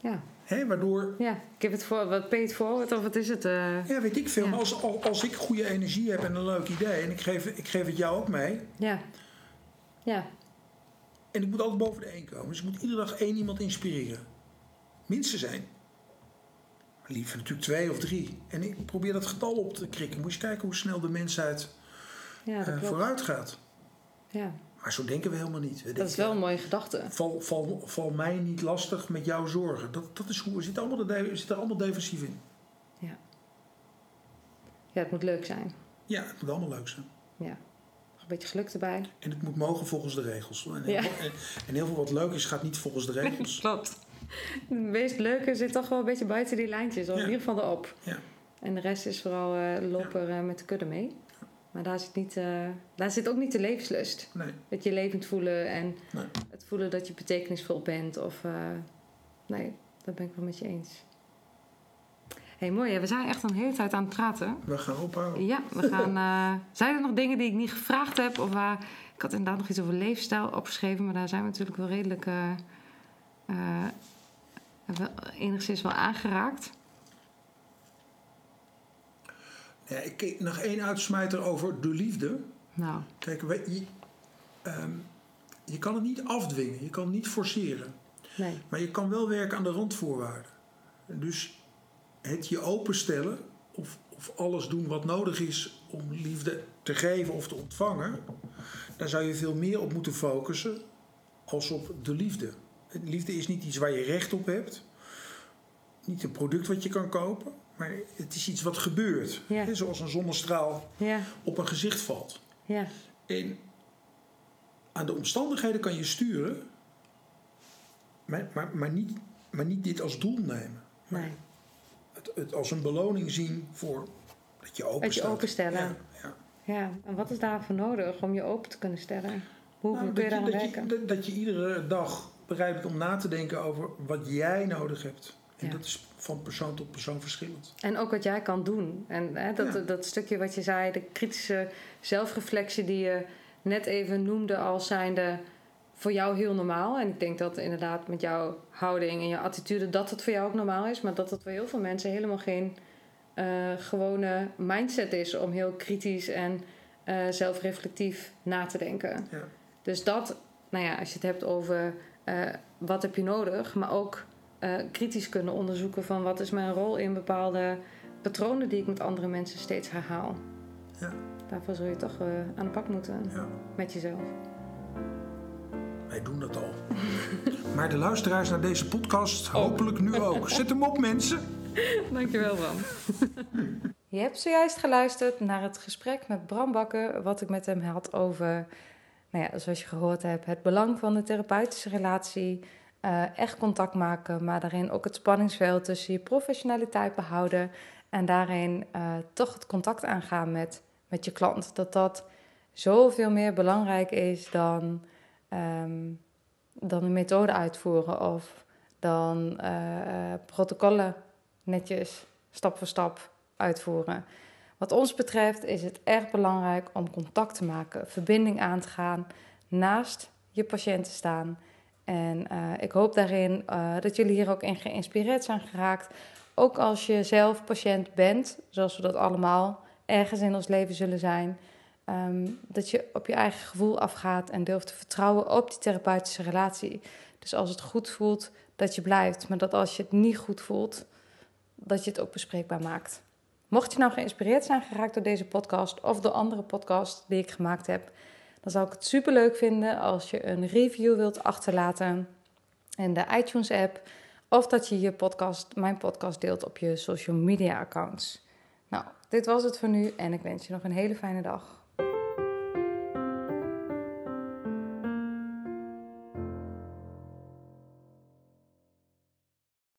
[SPEAKER 1] ja,
[SPEAKER 3] Hè? Waardoor,
[SPEAKER 1] ja. Ik heb het voor, wat it forward of wat is het? eh?
[SPEAKER 3] ja, weet ik veel,
[SPEAKER 1] Ja.
[SPEAKER 3] maar als, als, ik goede energie heb en een leuk idee en ik geef, ik geef het jou ook mee,
[SPEAKER 1] ja. Ja,
[SPEAKER 3] En ik moet altijd boven de 1 komen. Dus ik moet iedere dag één iemand inspireren. Minstens één. Maar Liever natuurlijk twee of drie. En ik probeer dat getal op te krikken. Moet je kijken hoe snel de mensheid
[SPEAKER 1] ja
[SPEAKER 3] eh, vooruit gaat.
[SPEAKER 1] Ja,
[SPEAKER 3] Maar zo denken we helemaal niet. We
[SPEAKER 1] dat
[SPEAKER 3] denken,
[SPEAKER 1] is wel een mooie gedachte.
[SPEAKER 3] Val, val, val mij niet lastig met jouw zorgen. Dat, dat is hoe we zitten, allemaal de, zitten er allemaal defensief in.
[SPEAKER 1] Ja, het moet leuk zijn.
[SPEAKER 3] Ja, het moet allemaal leuk zijn.
[SPEAKER 1] Ja. Een beetje geluk erbij.
[SPEAKER 3] En het moet mogen volgens de regels. En,
[SPEAKER 1] Ja.
[SPEAKER 3] en, en heel veel wat leuk is, gaat niet volgens de regels.
[SPEAKER 1] Klopt. Het meest leuke zit toch wel een beetje buiten die lijntjes. Of
[SPEAKER 3] Ja.
[SPEAKER 1] in ieder geval erop.
[SPEAKER 3] Ja.
[SPEAKER 1] En de rest is vooral eh lopen eh, met de kudde mee. Maar daar zit, niet, eh, daar zit ook niet de levenslust.
[SPEAKER 3] Nee,
[SPEAKER 1] Het je levend voelen en
[SPEAKER 3] Nee.
[SPEAKER 1] het voelen dat je betekenisvol bent. Of, eh, nee, dat ben ik wel met je eens. hey, mooi. hè? We zijn echt een hele tijd aan het praten.
[SPEAKER 3] we gaan ophouden.
[SPEAKER 1] Ja, we gaan. eh, zijn er nog dingen die ik niet gevraagd heb? Of waar. Ik had inderdaad nog iets over leefstijl opgeschreven, maar daar zijn we natuurlijk wel redelijk. enigszins wel aangeraakt.
[SPEAKER 3] Ja, ik, nog één uitsmijter over de liefde.
[SPEAKER 1] Nou,
[SPEAKER 3] Kijk, we- je, ehm, je kan het niet afdwingen, je kan het niet forceren.
[SPEAKER 1] nee.
[SPEAKER 3] Maar je kan wel werken aan de randvoorwaarden. Dus het je openstellen of, of alles doen wat nodig is om liefde te geven of te ontvangen, daar zou je veel meer op moeten focussen als op de liefde. Liefde is niet iets waar je recht op hebt, niet een product wat je kan kopen, maar het is iets wat gebeurt.
[SPEAKER 1] Ja.
[SPEAKER 3] Hè, Zoals een zonnestraal
[SPEAKER 1] Ja,
[SPEAKER 3] op een gezicht valt.
[SPEAKER 1] ja,
[SPEAKER 3] En aan de omstandigheden kan je sturen, maar, maar, maar, niet, maar niet dit als doel nemen. Maar
[SPEAKER 1] nee.
[SPEAKER 3] het, het als een beloning zien voor dat je open
[SPEAKER 1] Het je openstellen.
[SPEAKER 3] Ja, ja.
[SPEAKER 1] Ja, en wat is daarvoor nodig om je open te kunnen stellen? Hoe
[SPEAKER 3] Nou,
[SPEAKER 1] kun je daar aan
[SPEAKER 3] je, dat,
[SPEAKER 1] werken?
[SPEAKER 3] je, dat je iedere dag bereid bent om na te denken over wat jij nodig hebt. En
[SPEAKER 1] Ja.
[SPEAKER 3] dat is van persoon tot persoon verschillend.
[SPEAKER 1] En ook wat jij kan doen. En hè, dat,
[SPEAKER 3] Ja.
[SPEAKER 1] dat stukje wat je zei, de kritische zelfreflectie die je net even noemde als zijnde voor jou heel normaal. En ik denk dat inderdaad met jouw houding en jouw attitude dat het voor jou ook normaal is. Maar dat het voor heel veel mensen helemaal geen eh, gewone mindset is om heel kritisch en eh, zelfreflectief na te denken.
[SPEAKER 3] Ja.
[SPEAKER 1] Dus dat, nou ja, als je het hebt over eh, wat heb je nodig, maar ook eh, kritisch kunnen onderzoeken van wat is mijn rol in bepaalde patronen die ik met andere mensen steeds herhaal.
[SPEAKER 3] Ja.
[SPEAKER 1] Daarvoor zul je toch eh, aan de pak moeten
[SPEAKER 3] Ja.
[SPEAKER 1] met jezelf.
[SPEAKER 3] Wij doen dat al. maar de luisteraars naar deze podcast hopelijk nu ook. Zet hem op mensen.
[SPEAKER 1] Dankjewel, Bram. Je hebt zojuist geluisterd naar het gesprek met Bram Bakker, wat ik met hem had over, nou ja, zoals je gehoord hebt, het belang van de therapeutische relatie, eh, echt contact maken, maar daarin ook het spanningsveld tussen je professionaliteit behouden en daarin eh, toch het contact aangaan met, met je klant. Dat dat zoveel meer belangrijk is dan, ehm, dan een methode uitvoeren of dan eh, protocollen netjes stap voor stap uitvoeren. Wat ons betreft is het erg belangrijk om contact te maken, verbinding aan te gaan, naast je patiënt te staan En eh, ik hoop daarin uh, dat jullie hier ook in geïnspireerd zijn geraakt. Ook als je zelf patiënt bent, zoals we dat allemaal ergens in ons leven zullen zijn. Um, dat je op je eigen gevoel afgaat en durft te vertrouwen op die therapeutische relatie. Dus als het goed voelt, dat je blijft. Maar dat als je het niet goed voelt, dat je het ook bespreekbaar maakt. Mocht je nou geïnspireerd zijn geraakt door deze podcast of door andere podcasts die ik gemaakt heb, dan zou ik het super leuk vinden als je een review wilt achterlaten in de iTunes app. Of dat je je podcast, mijn podcast deelt op je social media accounts. Nou, dit was het voor nu en ik wens je nog een hele fijne dag.